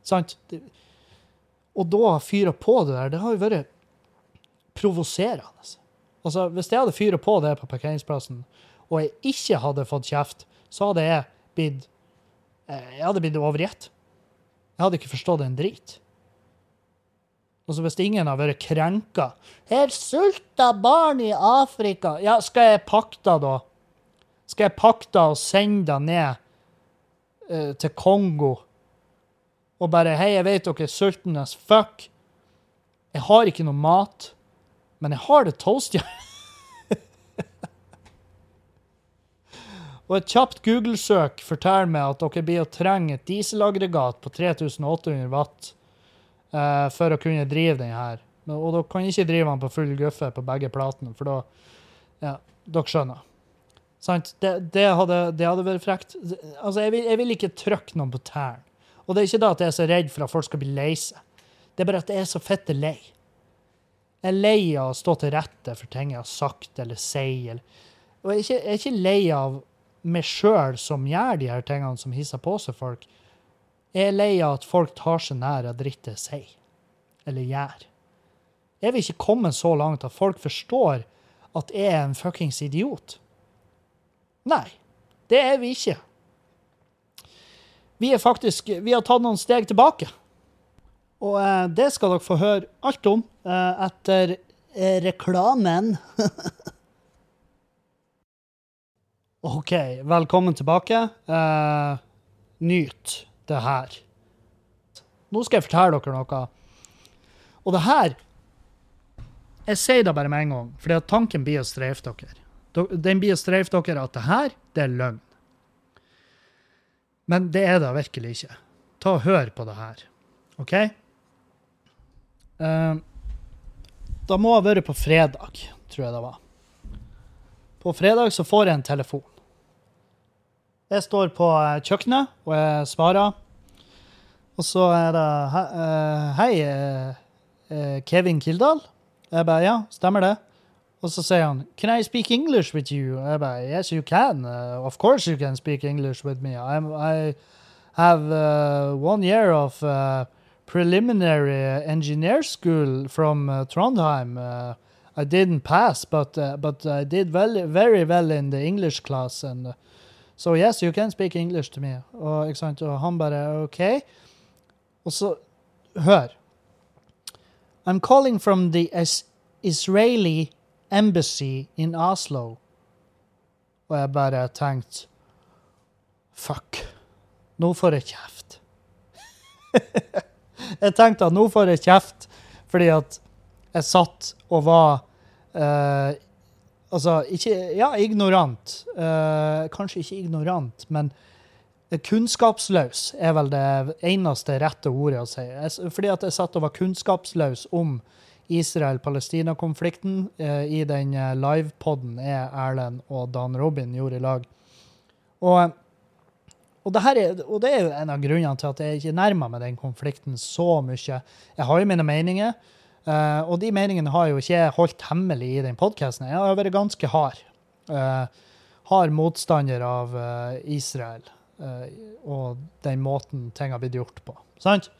Sant? Og da fyre på det der, det har jo vært provoserende. Altså, hvis jeg hadde fyret på det på parkeringsplassen, og jeg ikke hadde fått kjeft, så hadde jeg blitt eh, Jeg hadde blitt overgitt. Jeg hadde ikke forstått en drit. Altså Hvis ingen har vært krenka Her sulter barn i Afrika. Ja, skal jeg pakke det, da? Skal jeg pakke det og sende deg ned uh, til Kongo? Og bare Hei, jeg vet dere er sultne as fuck. Jeg har ikke noe mat, men jeg har det toastjern. Og et kjapt Google-søk forteller meg at dere blir å trenge et dieselaggregat på 3800 watt eh, for å kunne drive den her. Og dere kan ikke drive den på full guffe på begge platene, for da Ja, dere skjønner. Sant? Det, det, hadde, det hadde vært frekt. Altså, jeg vil, jeg vil ikke trykke noen på tærne. Og det er ikke da at jeg er så redd for at folk skal bli lei seg. Det er bare at jeg er så fette lei. Jeg er lei av å stå til rette for ting jeg har sagt eller sier. Og jeg er, ikke, jeg er ikke lei av meg sjøl som gjør de her tingene som hisser på seg folk. Er lei av at folk tar seg nær av dritt jeg sier eller gjør. Jeg vil ikke komme så langt at folk forstår at jeg er en fuckings idiot. Nei, det er vi ikke. Vi er faktisk Vi har tatt noen steg tilbake. Og eh, det skal dere få høre alt om eh, etter eh, reklamen. OK, velkommen tilbake. Uh, nyt det her. Nå skal jeg fortelle dere noe. Og det her Jeg sier det bare med en gang, fordi at tanken blir å streife dere. Den blir å streife dere at det her, det er løgn. Men det er det virkelig ikke. Ta og Hør på det her. OK? Uh, da må ha vært på fredag, tror jeg det var. På fredag så får jeg en telefon. Jeg står på eh, kjøkkenet, og jeg svarer. Og så er det eh, Hei, eh, Kevin Kildahl? Jeg bare ja, stemmer det. Og så sier han Can I speak English with you? Jeg bare Yes, you can. Of course you can speak English with me. I'm, I have uh, one year of uh, preliminary engineer school from uh, Trondheim. I didn't pass, but but I did very very well in the English class, and so yes, you can speak English to me. Og, og han bare OK. Og så hør. I'm calling from the is Israeli embassy in Oslo. Og jeg bare tenkte Fuck. Nå får jeg kjeft. jeg tenkte at nå får jeg kjeft fordi at jeg satt og var eh, Altså, ikke Ja, ignorant. Uh, kanskje ikke ignorant, men kunnskapsløs er vel det eneste rette ordet å si. Jeg, fordi at jeg satt og var kunnskapsløs om Israel-Palestina-konflikten uh, i den eh, livepoden jeg, Erlend og Dan Robin gjorde i lag. Og, og, det er, og det er jo en av grunnene til at jeg ikke nærmer meg den konflikten så mye. Jeg har jo mine meninger, eh, og de meningene har jo ikke holdt hemmelig i den podkasten. Jeg har vært ganske hard. Uh, hard motstander av uh, Israel og den måten ting har blitt gjort på. Sant?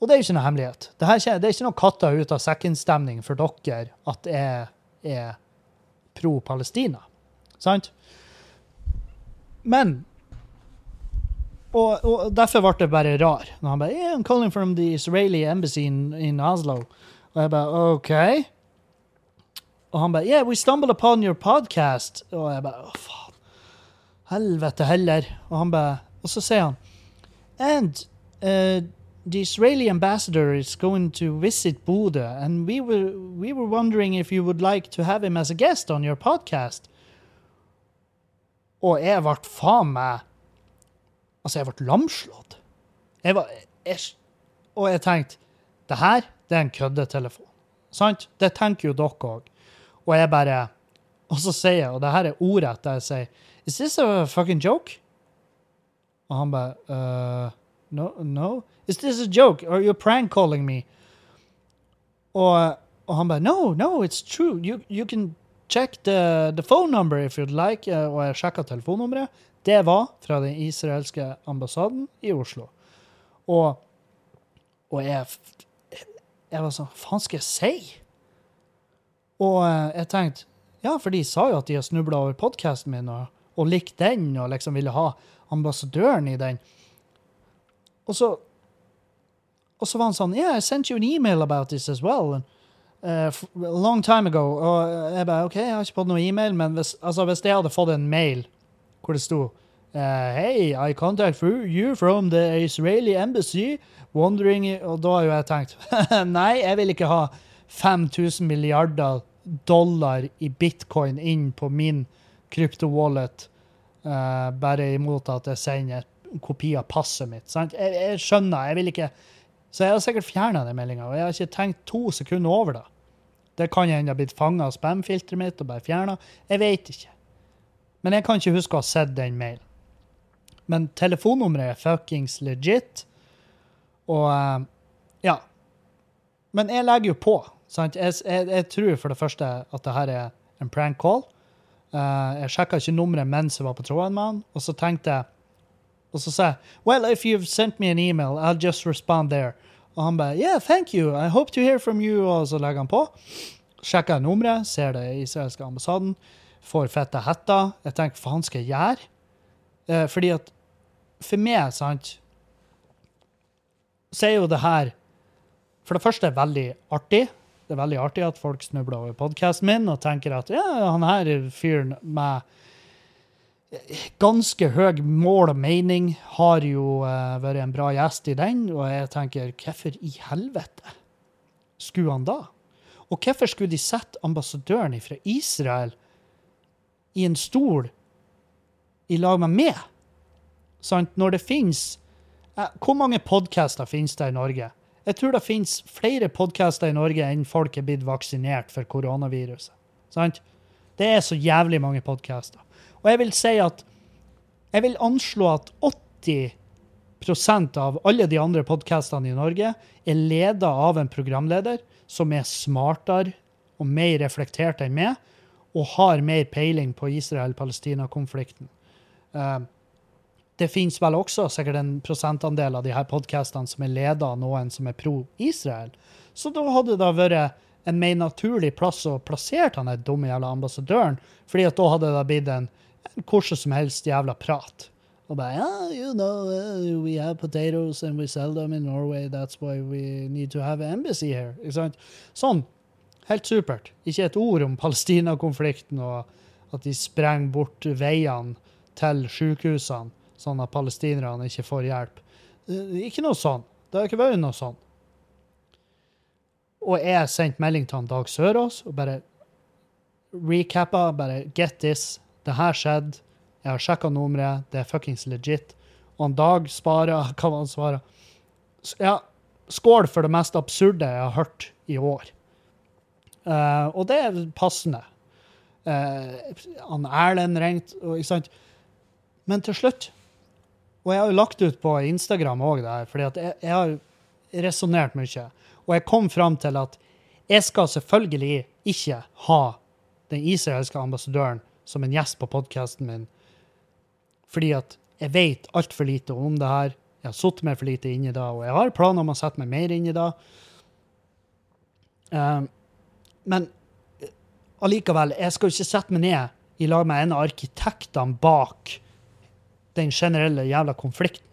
Og det er jo ikke noe hemmelighet. Det, ikke- det er ikke noe katta ut av sekken-stemning for dere at jeg er pro-Palestina. Sant? Men og, og derfor ble det bare rar. Når han bare I'm calling from the Israeli embassy in, in Oslo. Og jeg bare OK. Og han bare Yeah, we stumbled upon your podcast. Og jeg bare Å, faen. Helvete heller. Og han bare Og så sier han And uh, the Israeli ambassador is going to visit Bodø, and we were we were wondering if you would like to have him as a guest on your podcast. Og jeg ble faen meg Altså, jeg ble lamslått. Jeg var jeg, Og jeg tenkte Det her, det er en køddetelefon. Sant? Det tenker jo dere òg. Og jeg bare Og så sier jeg, og det her er ordrett, jeg sier Is this a fucking joke? Og han bare uh, no, no? Is this a joke? Are you prank calling me? Og, og han bare No, no, it's true. You, you can check the, the phone number if you'd like. Eh, Og jeg sjekka telefonnummeret. Det var fra den israelske ambassaden i Oslo. Og, og jeg, jeg var sånn Hva faen skal jeg si? Og eh, jeg tenkte Ja, for de sa jo at de har snubla over podkasten min og, og likt den, og liksom ville ha ambassadøren i den. Og så og så var han sånn Yeah, I sent you an email about this as well. And, uh, long time ago. Og jeg bare OK, jeg har ikke fått noe e-mail, men hvis, altså, hvis jeg hadde fått en mail hvor det sto uh, Hey, I contact you- from the Israeli embassy, wondering Og da har jo jeg tenkt Nei, jeg vil ikke ha 5000 milliarder dollar i bitcoin inn på min kryptowallet uh, bare imot at jeg sender en kopi av passet mitt. Sant? Jeg, jeg skjønner, jeg vil ikke Så jeg har sikkert fjerna den meldinga, og jeg har ikke tenkt to sekunder over det. Det kan hende har blitt fanga av spamfilteret mitt og bare fjerna. Jeg vet ikke. Men jeg kan ikke huske å ha sett den mailen. Men telefonnummeret er fuckings legit. Og eh, ja. Men jeg legger jo på. Sant? Jeg, jeg, jeg tror for det første at det her er en prank call. Uh, jeg sjekka ikke nummeret mens jeg var på tråden med han, og så tenkte jeg Og så sa jeg Well, if you've sent me an email, I'll just respond there. Og han bare Yeah, thank you. I hope to hear from you. Og så legger han på. Sjekker nummeret, ser det israelske ambassaden, får fette hetta. Jeg tenker, faen skal jeg gjøre? Eh, fordi at for meg, sant, så er jo det her For det første er veldig artig. Det er veldig artig at folk snubler over podkasten min og tenker at ja, han her fyren med ganske høy mål og mening har jo uh, vært en bra gjest i den, og jeg tenker hvorfor i helvete skulle han da? Og hvorfor skulle de sette ambassadøren fra Israel i en stol i lag med meg? Sant? Når det finnes eh, Hvor mange podcaster finnes det i Norge? Jeg tror det finnes flere podcaster i Norge enn folk er blitt vaksinert for koronaviruset. Sant? Det er så jævlig mange podcaster. Og jeg vil si at jeg vil anslå at 80% av alle de andre podkastene i Norge er leda av en programleder som er smartere og mer reflektert enn meg, og har mer peiling på Israel-Palestina-konflikten. Eh, det finnes vel også sikkert en prosentandel av de her podkastene som er leda av noen som er pro-Israel. Så da hadde det vært en mer naturlig plass å plassere han dumme jævla ambassadøren, fordi at da hadde det blitt en, en hvordan som helst jævla prat. Og bare yeah, you know, uh, we have potatoes and we sell them in Norway, that's why we need to have an embassy here. Ikke sant? Sånn. Helt supert. Ikke et ord om Palestina-konflikten og at de sprenger bort veiene til sykehusene, sånn at palestinerne ikke får hjelp. Ikke noe sånn. Det har ikke vært noe sånn. Og jeg sendte melding til han Dag Sørås og bare recappa. Bare get this. Det her skjedde. Jeg har sjekka nummeret. Det er fuckings legit. Og han Dag sparer Hva han svarer? Ja, skål for det mest absurde jeg har hørt i år. Uh, og det er passende. Uh, han Erlend ringte, og ikke sant. Men til slutt Og jeg har jo lagt ut på Instagram òg, fordi at jeg, jeg har resonnert mye. Og jeg kom fram til at jeg skal selvfølgelig ikke ha den israelske ambassadøren som en gjest på podkasten min, fordi at jeg vet altfor lite om det her. Jeg har sittet meg for lite inn i det, og jeg har planer om å sette meg mer inn i det. Um, men eh, allikevel, jeg skal ikke sette meg ned i lag med en av arkitektene bak den generelle jævla konflikten.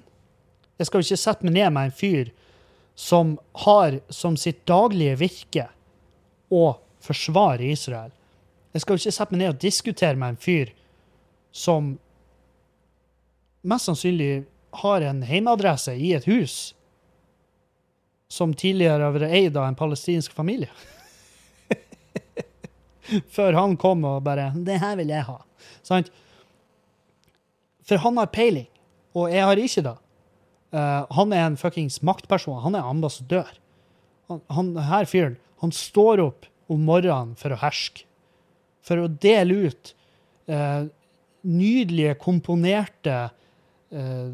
Jeg skal jo ikke sette meg ned med en fyr som har som sitt daglige virke å forsvare Israel. Jeg skal jo ikke sette meg ned og diskutere med en fyr som mest sannsynlig har en heimeadresse i et hus som tidligere har vært eid av en palestinsk familie. Før han kom og bare 'Det her vil jeg ha'. Sant? For han har peiling, og jeg har ikke det. Uh, han er en fuckings maktperson. Han er ambassadør. Han, han her fyren, han står opp om morgenen for å herske. For å dele ut uh, nydelige, komponerte uh,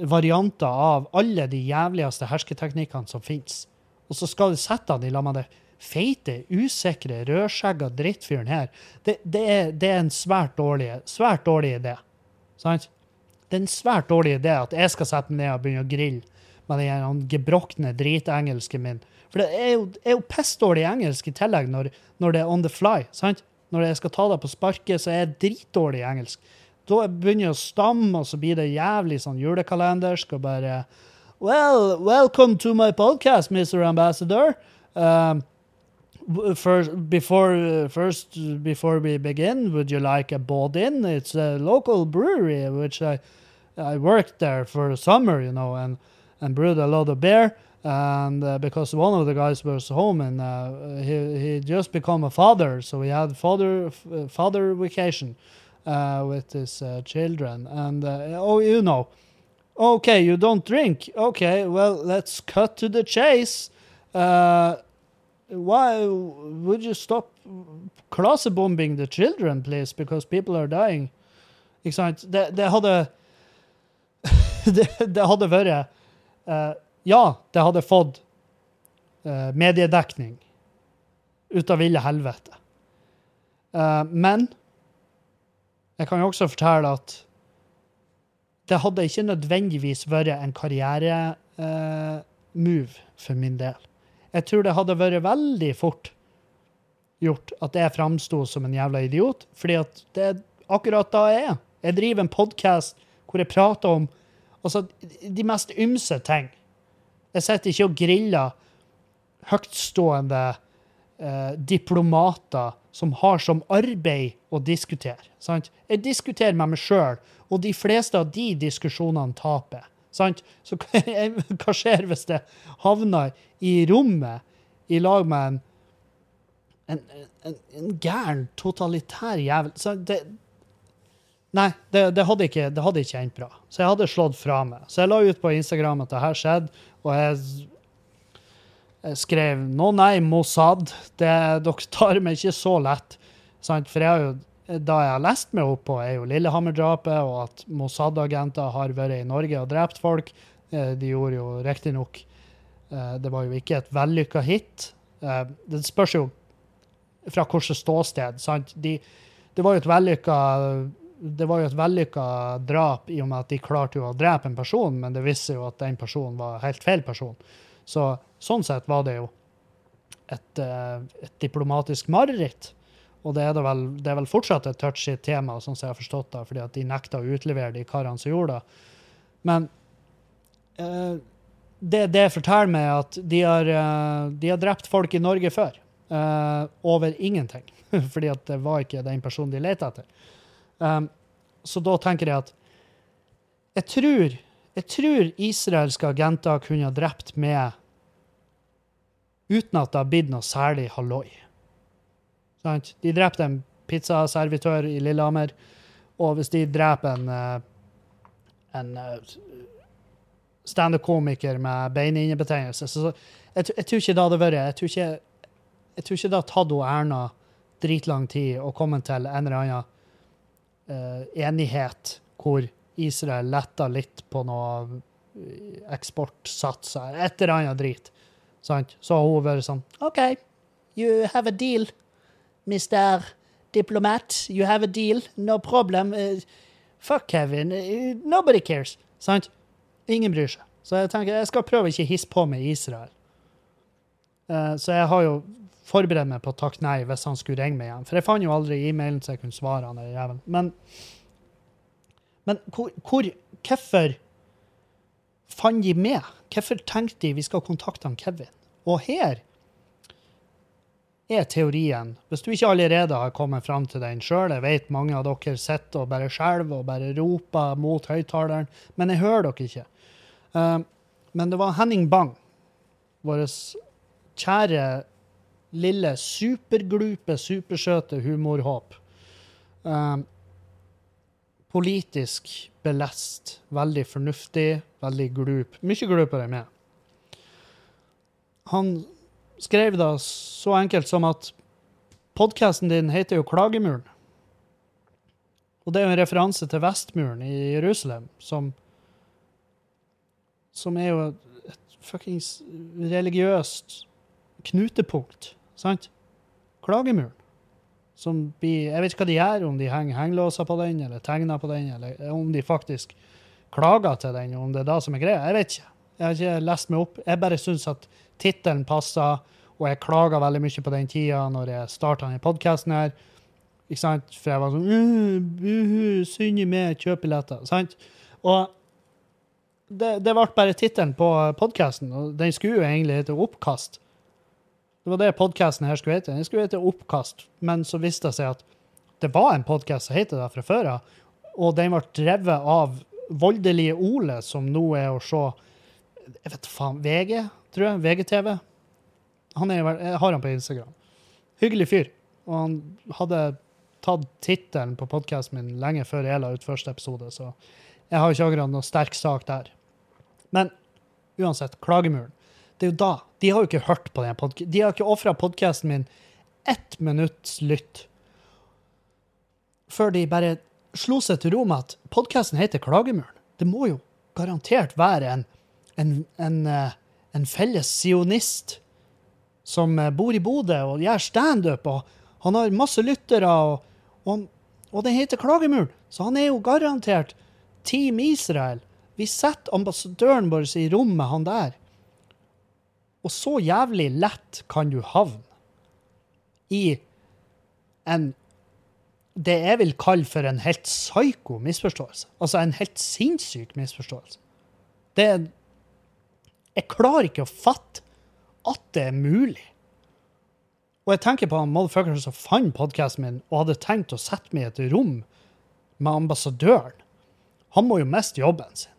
varianter av alle de jævligste hersketeknikkene som fins. Og så skal du sette han i lag med det feite, usikre, rødskjegga drittfyren her. Det, det, er, det er en svært dårlig, svært dårlig idé. Sant? Det er en svært dårlig idé at jeg skal sette meg ned og begynne å grille med den gebrokne dritengelsken min. For det er jo, er jo pissdårlig engelsk i tillegg når, når det er on the fly. sant? Når jeg skal ta deg på sparket, så er jeg dritdårlig i engelsk. Da begynner jeg å stamme, og så blir det jævlig sånn julekalendersk og bare Well, welcome to my podcast, Mr. Ambassador. Um, first, before uh, first before we begin, would you like a Bodin? It's a local brewery which I I worked there for the summer, you know, and and brewed a lot of beer. And uh, because one of the guys was home and uh, he he just become a father, so we had father f- father vacation uh, with his uh, children. And uh, oh, you know, okay, you don't drink. Okay, well, let's cut to the chase. Uh, why would you stop klasebombing the children, please? Because people are dying. Ikke sant? Det, det hadde det, det hadde vært uh, Ja, det hadde fått uh, mediedekning ut av ville helvete. Uh, men jeg kan jo også fortelle at det hadde ikke nødvendigvis vært en karrieremove for min del. Jeg tror det hadde vært veldig fort gjort at jeg framsto som en jævla idiot, fordi at det er akkurat da jeg er. Jeg driver en podkast hvor jeg prater om altså, de mest ymse ting. Jeg sitter ikke og griller høytstående eh, diplomater som har som arbeid å diskutere. Sant? Jeg diskuterer med meg sjøl, og de fleste av de diskusjonene taper. Sant? Så hva skjer hvis det havner i rommet i lag med en en, en, en gæren, totalitær jævel det, Nei, det, det, hadde ikke, det hadde ikke endt bra. Så jeg hadde slått fra meg. Så jeg la ut på Instagram at det her skjedde, og jeg, jeg skrev nå nei, Mossad. Det, dere tar meg ikke så lett. Sant? For jeg har jo, da jeg har lest meg opp på, er jo Lillehammer-drapet, og at Mossad-agenter har vært i Norge og drept folk. Eh, De gjorde jo riktignok eh, Det var jo ikke et vellykka hit. Eh, Det spørs jo fra hvilket ståsted. sant? De, det var jo et vellykka det var jo et vellykka drap i og med at de klarte jo å drepe en person, men det viste jo at den personen var helt feil person. Så sånn sett var det jo et, eh, et diplomatisk mareritt. Og det er, det, vel, det er vel fortsatt et touchy tema, sånn som jeg har forstått det, fordi at de nekta å utlevere de karene som gjorde det. Men eh, det, det forteller meg at de har, eh, de har drept folk i Norge før. eh, over ingenting. fordi at det var ikke den personen de lette etter. Um, så da tenker jeg at jeg tror, jeg tror israelske agenter kunne ha drept med uten at det har blitt noe særlig halloi. Sant? De drepte en pizzaservitør i Lillehammer, og hvis de dreper en, eh, en eh, standup-komiker med beinhinnebetennelse så, jeg, jeg tror ikke det hadde vært Jeg tror ikke, jeg tror ikke det hadde tatt Erna dritlang tid å komme til en eller annen enighet hvor Israel letta litt på noe eh, eksportsatser, et eller annet drit. Sant? Så har hun vært sånn OK, you have a deal, mister Diplomat. You have a deal. No problem. Eh, fuck Kevin. Eh, nobody cares. Sant? Ingen bryr seg. Så jeg tenker jeg skal prøve ikke å hisse på med Israel. Eh, så jeg har jo forberedt meg på å takke nei hvis han skulle ringe meg igjen. For jeg fant jo aldri e-mailen så jeg kunne svare han der jævelen. Men, men hvor, hvor Hvorfor fant de med? Hvorfor tenkte de vi skal kontakte han Kevin? Og her er teorien, hvis du ikke allerede har kommet fram til den sjøl, jeg vet mange av dere sitter og bare skjelver og bare roper mot høyttaleren, men jeg hører dere ikke. Eh, men det var Henning Bang, vår kjære, lille, superglupe, supersøte humorhåp. Um, politisk belest, veldig fornuftig, veldig glup. Mye glupere meg. Han skrev da så enkelt som at podkasten din heter jo Klagemuren. Og det er jo en referanse til Vestmuren i Jerusalem, som som er jo et fuckings religiøst knutepunkt, sant? Klagemuren. Som blir Jeg vet ikke hva de gjør, om de henger hengelåser på den, eller tegner på den, eller om de faktisk klager til den, om det er det som er greia. Jeg vet ikke. Jeg har ikke lest meg opp. Jeg bare syns at tittelen passer, og jeg klaga veldig mye på den tida når jeg starta denne podkasten her. Ikke sant? For jeg var sånn «Øh, buhu, Synd i meg, kjøp billetter. Sant? Og det, det ble bare tittelen på podkasten, og den skulle jo egentlig hete Oppkast. Det var det podkasten her skulle hete. Den skulle hete Oppkast, men så viste det seg at det var en podkast som het det fra før av, og den ble drevet av voldelige Ole, som nå er å se Jeg vet faen VG, tror jeg. VGTV. Han er, jeg har han på Instagram. Hyggelig fyr. Og han hadde tatt tittelen på podkasten min lenge før jeg la ut første episode, så jeg har ikke akkurat noe sterk sak der. Men uansett, klagemuren. Det er jo da. De har jo ikke hørt på den podkasten. De har ikke ofra podkasten min ett minutts lytt før de bare slo seg til ro med at podkasten heter Klagemuren. Det må jo garantert være en, en, en, eh, en felles sionist som eh, bor i Bodø og gjør standup, og han har masse lyttere, og, og, og den heter Klagemuren, så han er jo garantert Team Israel. Vi setter ambassadøren vår i rom med han der. Og så jævlig lett kan du havne i en det jeg vil kalle for en helt psyko misforståelse. Altså en helt sinnssyk misforståelse. Det er Jeg klarer ikke å fatte at det er mulig. Og jeg tenker på han motherfuckeren som fant podkasten min og hadde tenkt å sette meg i et rom med ambassadøren. Han må jo miste jobben sin.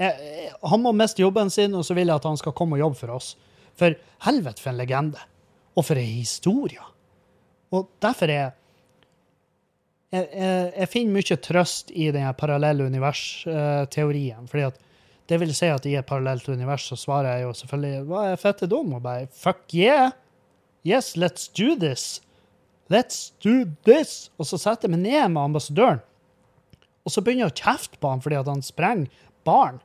Jeg, jeg, han må miste jobben sin, og så vil jeg at han skal komme og jobbe for oss. For helvete, for en legende. Og for ei historie. Og derfor er jeg, jeg, jeg finner mye trøst i den parallelle univers-teorien. fordi at det vil si at i et parallelt univers så svarer jeg jo selvfølgelig hva er fette dum? Og bare fuck yeah! Yes, let's do this! Let's do this! Og så setter jeg meg ned med ambassadøren, og så begynner jeg å kjefte på han fordi at han sprenger barn.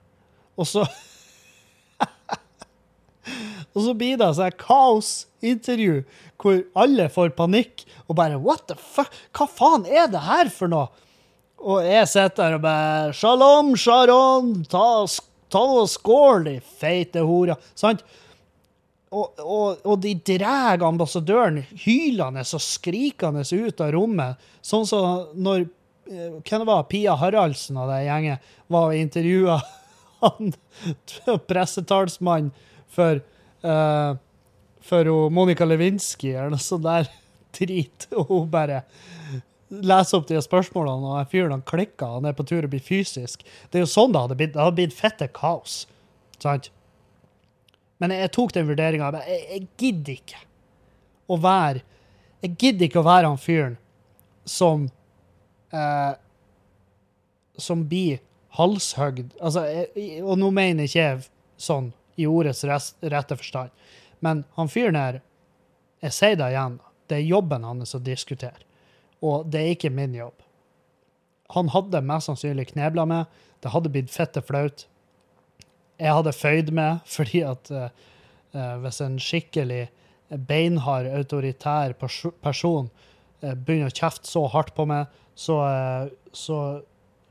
Og så Og så blir det et kaosintervju hvor alle får panikk og bare What the fuck? Hva faen er det her for noe? Og jeg sitter der og bare Shalom, Sharon, ta, ta og skål, de feite hora. Sant? Og, og, og de drar ambassadøren hylende og skrikende ut av rommet, sånn som når hvem det var, Pia Haraldsen og det gjengen var og intervjua han pressetalsmann for uh, for Monica Lewinsky eller noe sånt der drit. Og hun bare leser opp de spørsmålene, og fyren han klikker, han er på tur å bli fysisk. Det er jo sånn det hadde blitt. Det hadde blitt fette kaos. Sant? Men jeg, jeg tok den vurderinga. Jeg, jeg gidder ikke å være Jeg gidder ikke å være han fyren som eh, Som blir halshøgd. Altså, og nå mener jeg ikke sånn i ordets rest, rette forstand. Men han fyren her, jeg sier det igjen, det er jobben hans å diskutere. Og det er ikke min jobb. Han hadde mest sannsynlig knebla med. Det hadde blitt fette flaut. Jeg hadde føyd med, fordi at eh, eh, hvis en skikkelig beinhard, autoritær person eh, begynner å kjefte så hardt på meg, så, eh, så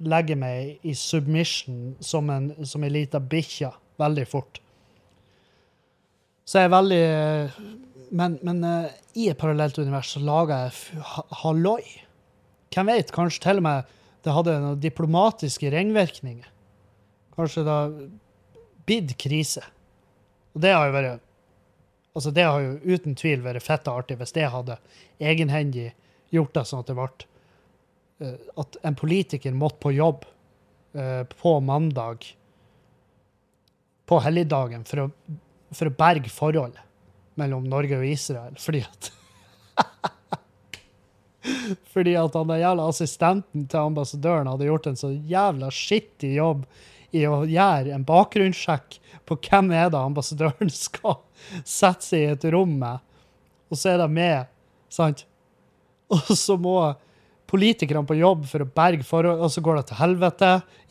legger jeg meg i submission som en, som en lita bikkje veldig fort. Så jeg er veldig Men, men eh, i et parallelt univers så lager jeg halloi. Hvem vet, kanskje til og med det hadde noen diplomatiske ringvirkninger. Kanskje det har blitt krise. Og det har jo vært Altså, det har jo uten tvil vært fett og artig hvis det hadde egenhendig gjort det sånn at det ble eh, At en politiker måtte på jobb eh, på mandag på helligdagen for å, for å berge forholdet mellom Norge og Israel, fordi at Fordi at han der jævla assistenten til ambassadøren hadde gjort en så jævla skittig jobb i å gjøre en bakgrunnssjekk på hvem er det ambassadøren skal sette seg i et rom med, og så er det med, sant? Og så må politikerne på jobb for å berge forhold, og så går det til helvete.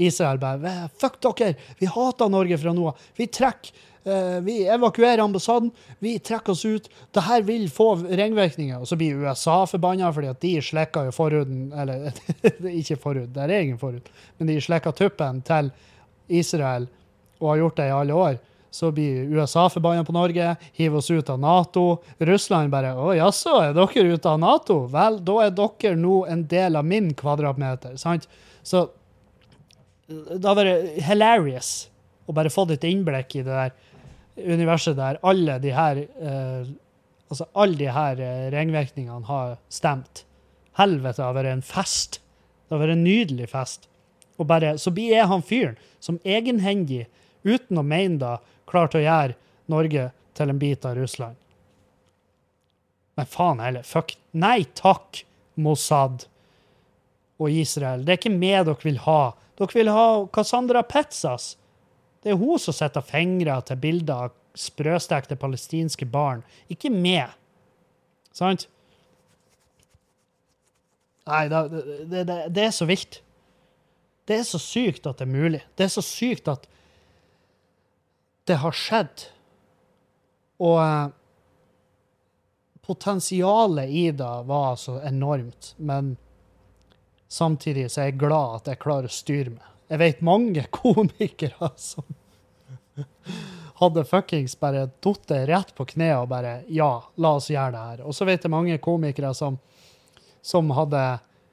Israel bare Fuck dere! Vi hater Norge fra nå av. Vi trekker. Uh, vi evakuerer ambassaden. Vi trekker oss ut. Det her vil få ringvirkninger. Og så blir USA forbanna fordi at de slekka jo forhuden Eller ikke forhud, det er egen forhud, men de slekka tuppen til Israel og har gjort det i alle år. Så blir USA forbanna på Norge, hiver oss ut av Nato. Russland bare 'Å jaså, er dere ute av Nato?' Vel, da er dere nå en del av min kvadratmeter. sant? Så det har vært hilarious å bare få et innblikk i det der universet der alle de her eh, Altså alle de her eh, ringvirkningene har stemt. Helvete, det har vært en fest. Det har vært en nydelig fest. Og bare, så blir jeg han fyren som egenhendig, uten å mene det, klarte å gjøre Norge til en bit av Russland. Men faen heller. Fuck. Nei takk, Mossad og Israel. Det er ikke meg dere vil ha. Dere vil ha Cassandra Petzas. Det er hun som setter fingre til bilder av sprøstekte palestinske barn, ikke meg. Sant? Nei, det, det, det, det er så vilt. Det er så sykt at det er mulig. Det er så sykt at det har skjedd. Og eh, potensialet i det var altså enormt, men samtidig så er jeg glad at jeg klarer å styre meg. Jeg vet mange komikere som hadde fuckings bare datt rett på kne og bare Ja, la oss gjøre det her. Og så vet jeg mange komikere som, som hadde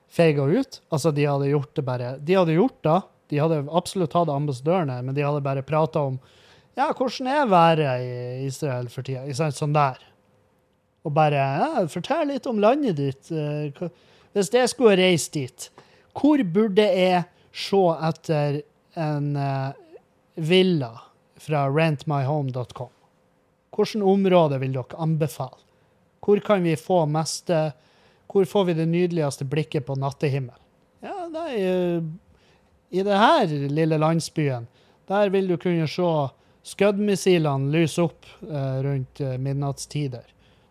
feiga ut. Altså, de hadde gjort det bare De hadde gjort det. De hadde absolutt hatt ambassadørene, men de hadde bare prata om ja, hvordan er været i Israel for tida? Sånn der. Og bare ja, Fortell litt om landet ditt. Eh, Hvis jeg skulle reist dit, hvor burde jeg se etter en eh, villa fra rentmyhome.com? Hvilket område vil dere anbefale? Hvor kan vi få mest Hvor får vi det nydeligste blikket på nattehimmel? Ja, nei, eh, i det her lille landsbyen, der vil du kunne se Scud-missilene lyser opp eh, rundt eh, midnattstider.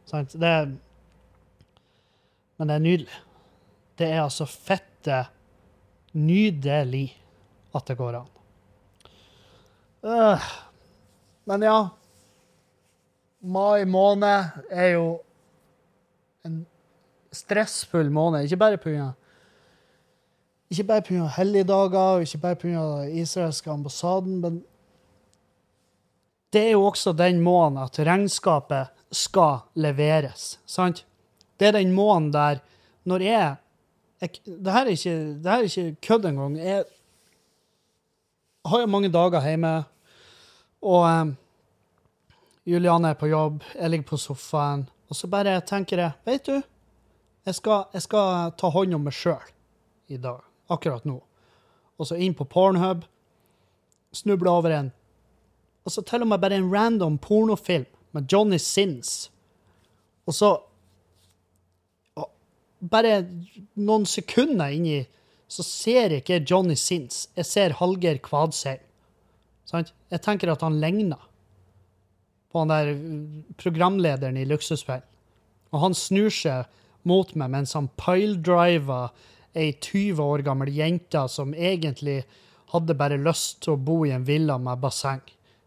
Sant? Det er, men det er nydelig. Det er altså fette nydelig at det går an. Uh, men ja Mai måned er jo en stressfull måned. Ikke bare pga. Ikke bare pga. helligdager, ikke bare pga. israelske ambassaden, men det er jo også den måneden at regnskapet skal leveres. Sant? Det er den måneden der når jeg, jeg det, her er ikke, det her er ikke kødd engang. Jeg har jo mange dager hjemme, og um, Juliane er på jobb, jeg ligger på sofaen, og så bare tenker jeg Vet du, jeg skal, jeg skal ta hånd om meg sjøl i dag, akkurat nå. Og så inn på Pornhub, snuble over en og så til og med bare en random pornofilm med Johnny Sins. Og så og Bare noen sekunder inni så ser jeg ikke Johnny Sins. Jeg ser Hallgeir Kvadsheim. Sant? Jeg tenker at han ligner på han der uh, programlederen i Luksusfellen. Og han snur seg mot meg mens han piledriver ei 20 år gammel jente som egentlig hadde bare lyst til å bo i en villa med basseng.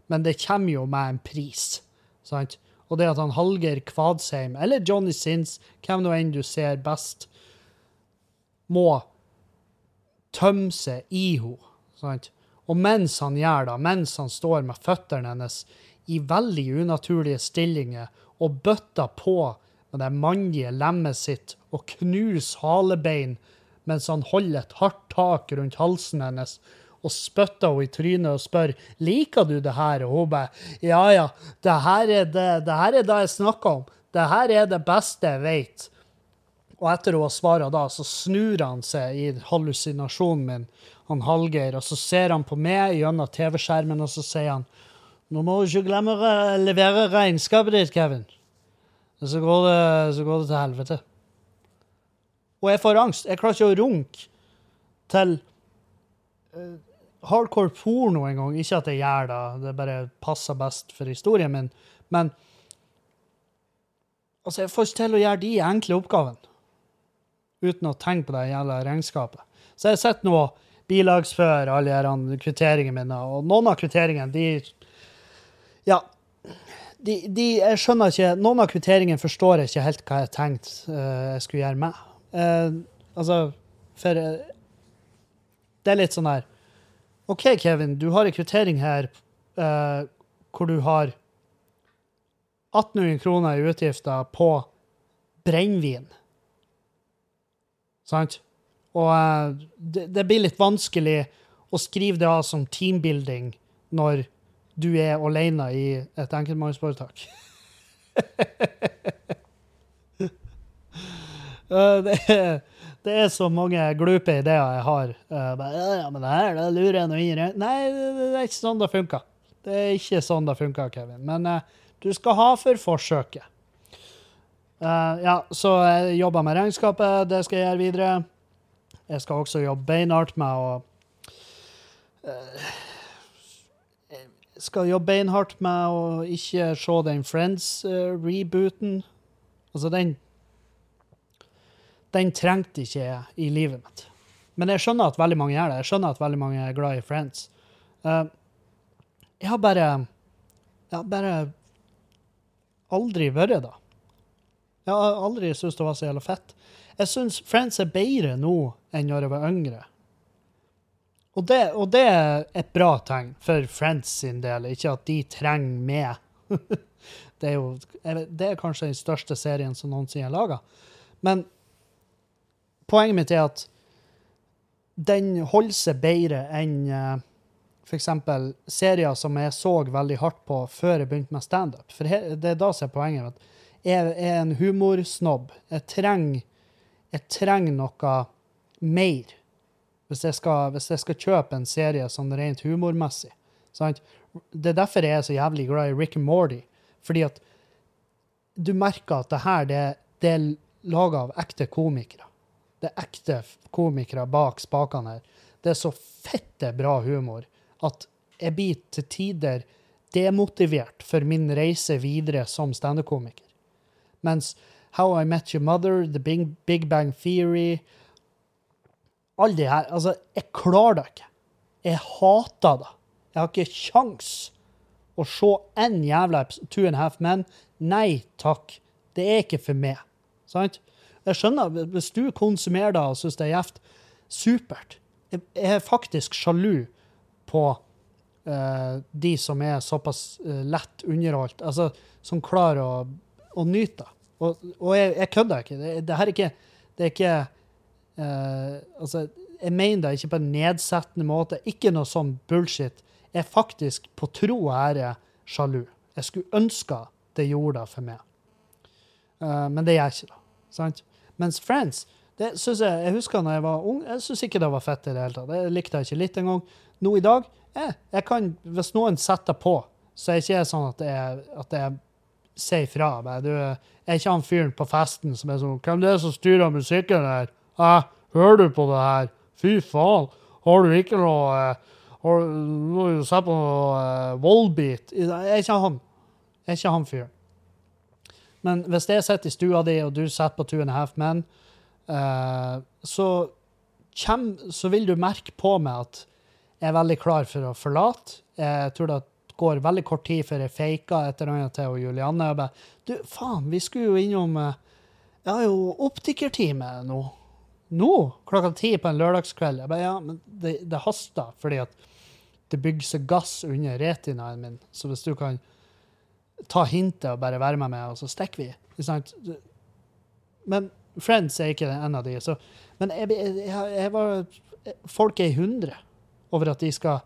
Men det kommer jo med en pris. Sant? Og det at han Hallgeir Kvadsheim, eller Johnny Sins, hvem nå enn du ser best, må tømme seg i henne. Og mens han gjør det, mens han står med føttene hennes i veldig unaturlige stillinger og bøtter på med det mannlige lemmet sitt og knuser halebein mens han holder et hardt tak rundt halsen hennes og spytter henne i trynet og spør liker du det her, og hun bare ja, ja, det her er det, det her er det jeg snakker om. Det her er det beste jeg vet. Og etter hun har svart da, så snur han seg i hallusinasjonen min, han Hallgeir, og så ser han på meg gjennom TV-skjermen, og så sier han nå må du ikke glemme å levere regnskapet ditt, Kevin. Så går det, så går det til helvete. Og jeg får angst. Jeg klarer ikke å runke til hardcore porno en gang. Ikke at jeg gjør det, det bare passer best for historien min. Men altså, jeg får ikke til å gjøre de enkle oppgavene. uten å tenke på det jævla regnskapet. Så jeg sitter nå og bilagsfører alle de kvitteringene mine, og noen av kvitteringene, de Ja. De, de, jeg skjønner ikke Noen av kvitteringene forstår jeg ikke helt hva jeg tenkte uh, jeg skulle gjøre med. Uh, altså, for uh, Det er litt sånn her OK, Kevin, du har en kvittering her hvor du har 1800 kroner i utgifter på brennevin. Sant? Og det, det blir litt vanskelig å skrive det av som teambuilding når du er alene i et enkeltmannsforetak. det, er, det er så mange glupe ideer jeg har. Bare, ja, men det her, det lurer jeg noe inn. Nei, det er ikke sånn det funker. Det er ikke sånn det funker, Kevin. Men uh, du skal ha for forsøket. Uh, ja, så jeg jobber med regnskapet. Det skal jeg gjøre videre. Jeg skal også jobbe beinhardt med å uh, skal jobbe beinhardt med å ikke se den Friends-rebooten. altså, den Den trengte ikke jeg i livet mitt. Men jeg skjønner at veldig mange gjør det. Jeg skjønner at veldig mange er glad i Friends. Uh, jeg har bare Jeg har bare aldri vært da. Jeg har aldri syntes det var så jævla fett. Jeg syns Friends er bedre nå enn når jeg var yngre. Og det, og det, er et bra tegn for Friends sin del, ikke at de trenger meg. det, er jo, det er kanskje den største serien som noensinne er laga. Men poenget mitt er at den holder seg bedre enn uh, f.eks. serier som jeg så veldig hardt på før jeg begynte med standup. For det er da som er poenget. at Jeg er en humorsnobb. Jeg trenger, jeg noe mer hvis jeg, skal, hvis jeg skal kjøpe en serie sånn rent humormessig. Sant? Det er derfor jeg er så jævlig glad i Rick and Morty. Fordi at du merker at det her det, det er laga av ekte komikere. Det er ekte komikere bak spakene her. Det er så fette bra humor at jeg blir til tider demotivert for min reise videre som standup-komiker. Mens How I Met Your Mother, The Big, Big Bang Theory alle de her Altså, jeg klarer det ikke. Jeg hater det. Jeg har ikke kjangs å se en jævla Two and a Half Men. Nei takk. Det er ikke for meg. Sant? Jeg skjønner, hvis du konsumerer det og syns det er gjevt, supert. Jeg er faktisk sjalu på uh, de som er såpass uh, lett underholdt, altså som klarer å, å nyte det. Og, og jeg, jeg kødder ikke. Det, det, her er ikke, det er ikke Uh, altså, jeg mener det ikke på en nedsettende måte. Ikke noe sånn bullshit. Jeg er faktisk på tro og ære sjalu. Jeg skulle ønske det gjorde det for meg. Uh, men det gjør ikke det. Sant? Mens Friends det synes jeg, jeg husker da jeg var ung, jeg syns ikke det var fett i det hele tatt. Jeg likte jeg ikke litt engang. Nå i dag eh, jeg kan, Hvis noen setter på, så er det ikke sånn at jeg, at jeg sier fra. Du, jeg er ikke han fyren på festen som er sånn 'Hvem det er som styrer musikken her?' Hører du på det her? Fy faen. Har du ikke noe eh, har, må jo se på noe eh, wallbeat.' Jeg er ikke han. Jeg er ikke han fyren. Men hvis jeg sitter i stua di, og du sitter på Two and a Half Men, uh, så, kjem, så vil du merke på meg at jeg er veldig klar for å forlate. Jeg tror det går veldig kort tid før jeg faker et eller annet til Julianne. Jeg bare, du, faen, vi skulle jo innom Jeg har jo optikertime nå nå, klokka ti på en lørdagskveld. Jeg bare, ja, men det, det haster, fordi at det bygger seg gass under retinaen min. Så hvis du kan ta hintet og bare være med meg, og så stikker vi. Men Friends er ikke en av de. Så, men jeg, jeg, jeg var, folk er i hundre over at de skal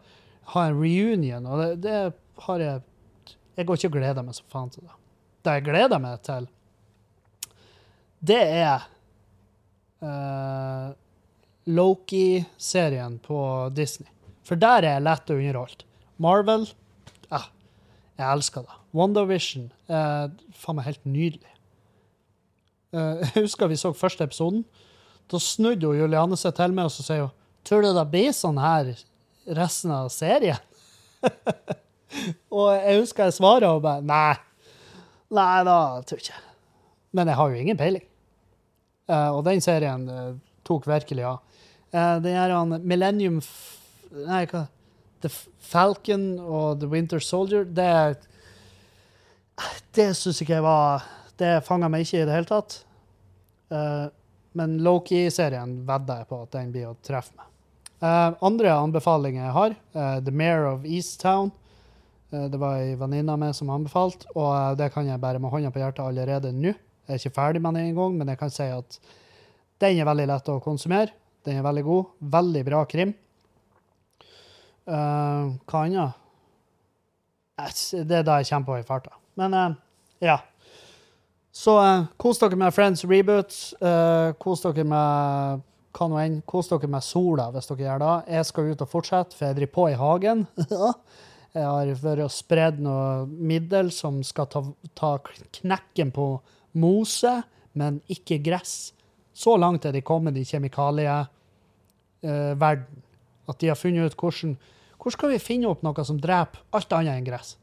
ha en reunion, og det, det har jeg Jeg går ikke og gleder meg så faen til det. Det jeg gleder meg til, det er uh, Loki-serien på Disney. For der er jeg lett og underholdt. Marvel jeg elsker det. WandaVision er faen meg helt nydelig. Uh, jeg husker vi så første episoden. Da snudde jo Juliane seg til meg og så sier hun, Tror du det blir sånn her resten av serien? og jeg husker jeg svarer og bare Nei. Nei da, tror jeg ikke. Men jeg har jo ingen peiling. Uh, og den serien uh, tok virkelig av. Eh, den her han Millennium F Nei, hva The Falcon og The Winter Soldier, det Det syns ikke jeg var Det fanga meg ikke i det hele tatt. Uh, men Loki-serien vedder jeg på at den blir å treffe meg. Uh, andre anbefalinger jeg har, uh, The Mayor of Easttown. Det var ei venninne av meg som anbefalte, og det kan jeg bare med hånda på hjertet allerede nå. Jeg er ikke ferdig med den engang, men jeg kan si at den er veldig lett å konsumere. Den er veldig god. Veldig bra krim. Eh, hva annet? Det er da jeg kommer på i farta. Men uh, ja. Så uh, kos dere med Friends Reboot. Uh, kos dere med hva nå enn. Kos dere med sola hvis dere gjør det. Jeg skal ut og fortsette, for jeg driver på i hagen. jeg har vært og spredd noe middel som skal ta, ta knekken på mose, men ikke gress. Så langt er de kommet i kjemikalieverden at de har funnet ut hvordan Hvordan skal vi finne opp noe som dreper alt annet enn gress?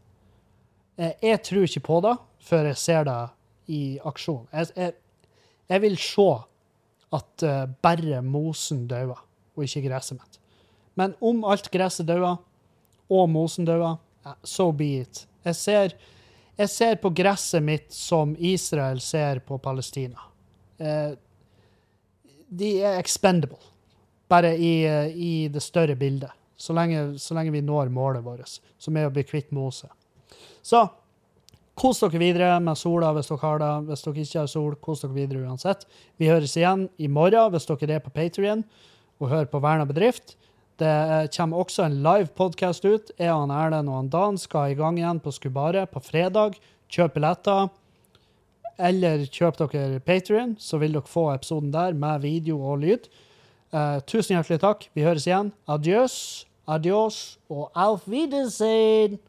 Eh, Jeg tror ikke på det før jeg ser det i aksjon. Jeg, jeg, jeg vil se at eh, bare mosen dauer, og ikke gresset mitt. Men om alt gresset dauer, og mosen dauer, so be it. Jeg ser, jeg ser på gresset mitt som Israel ser på Palestina. Eh, de er expendable, bare i, eh, i det større bildet. Så lenge, så lenge vi når målet vårt, som er å bli kvitt mose. Så kos dere videre med sola hvis dere har det. Hvis dere ikke har sol, kos dere videre uansett. Vi høres igjen i morgen hvis dere er på Patrion og hører på Verna bedrift. Det eh, kommer også en live podcast ut. Jeg, han Erlend og han Dan skal i gang igjen på Skubare på fredag. Kjøp billetter. Eller kjøp dere Patrion, så vil dere få episoden der med video og lyd. Eh, tusen hjertelig takk. Vi høres igjen. Adjøs, adios og auf Wiedersehen.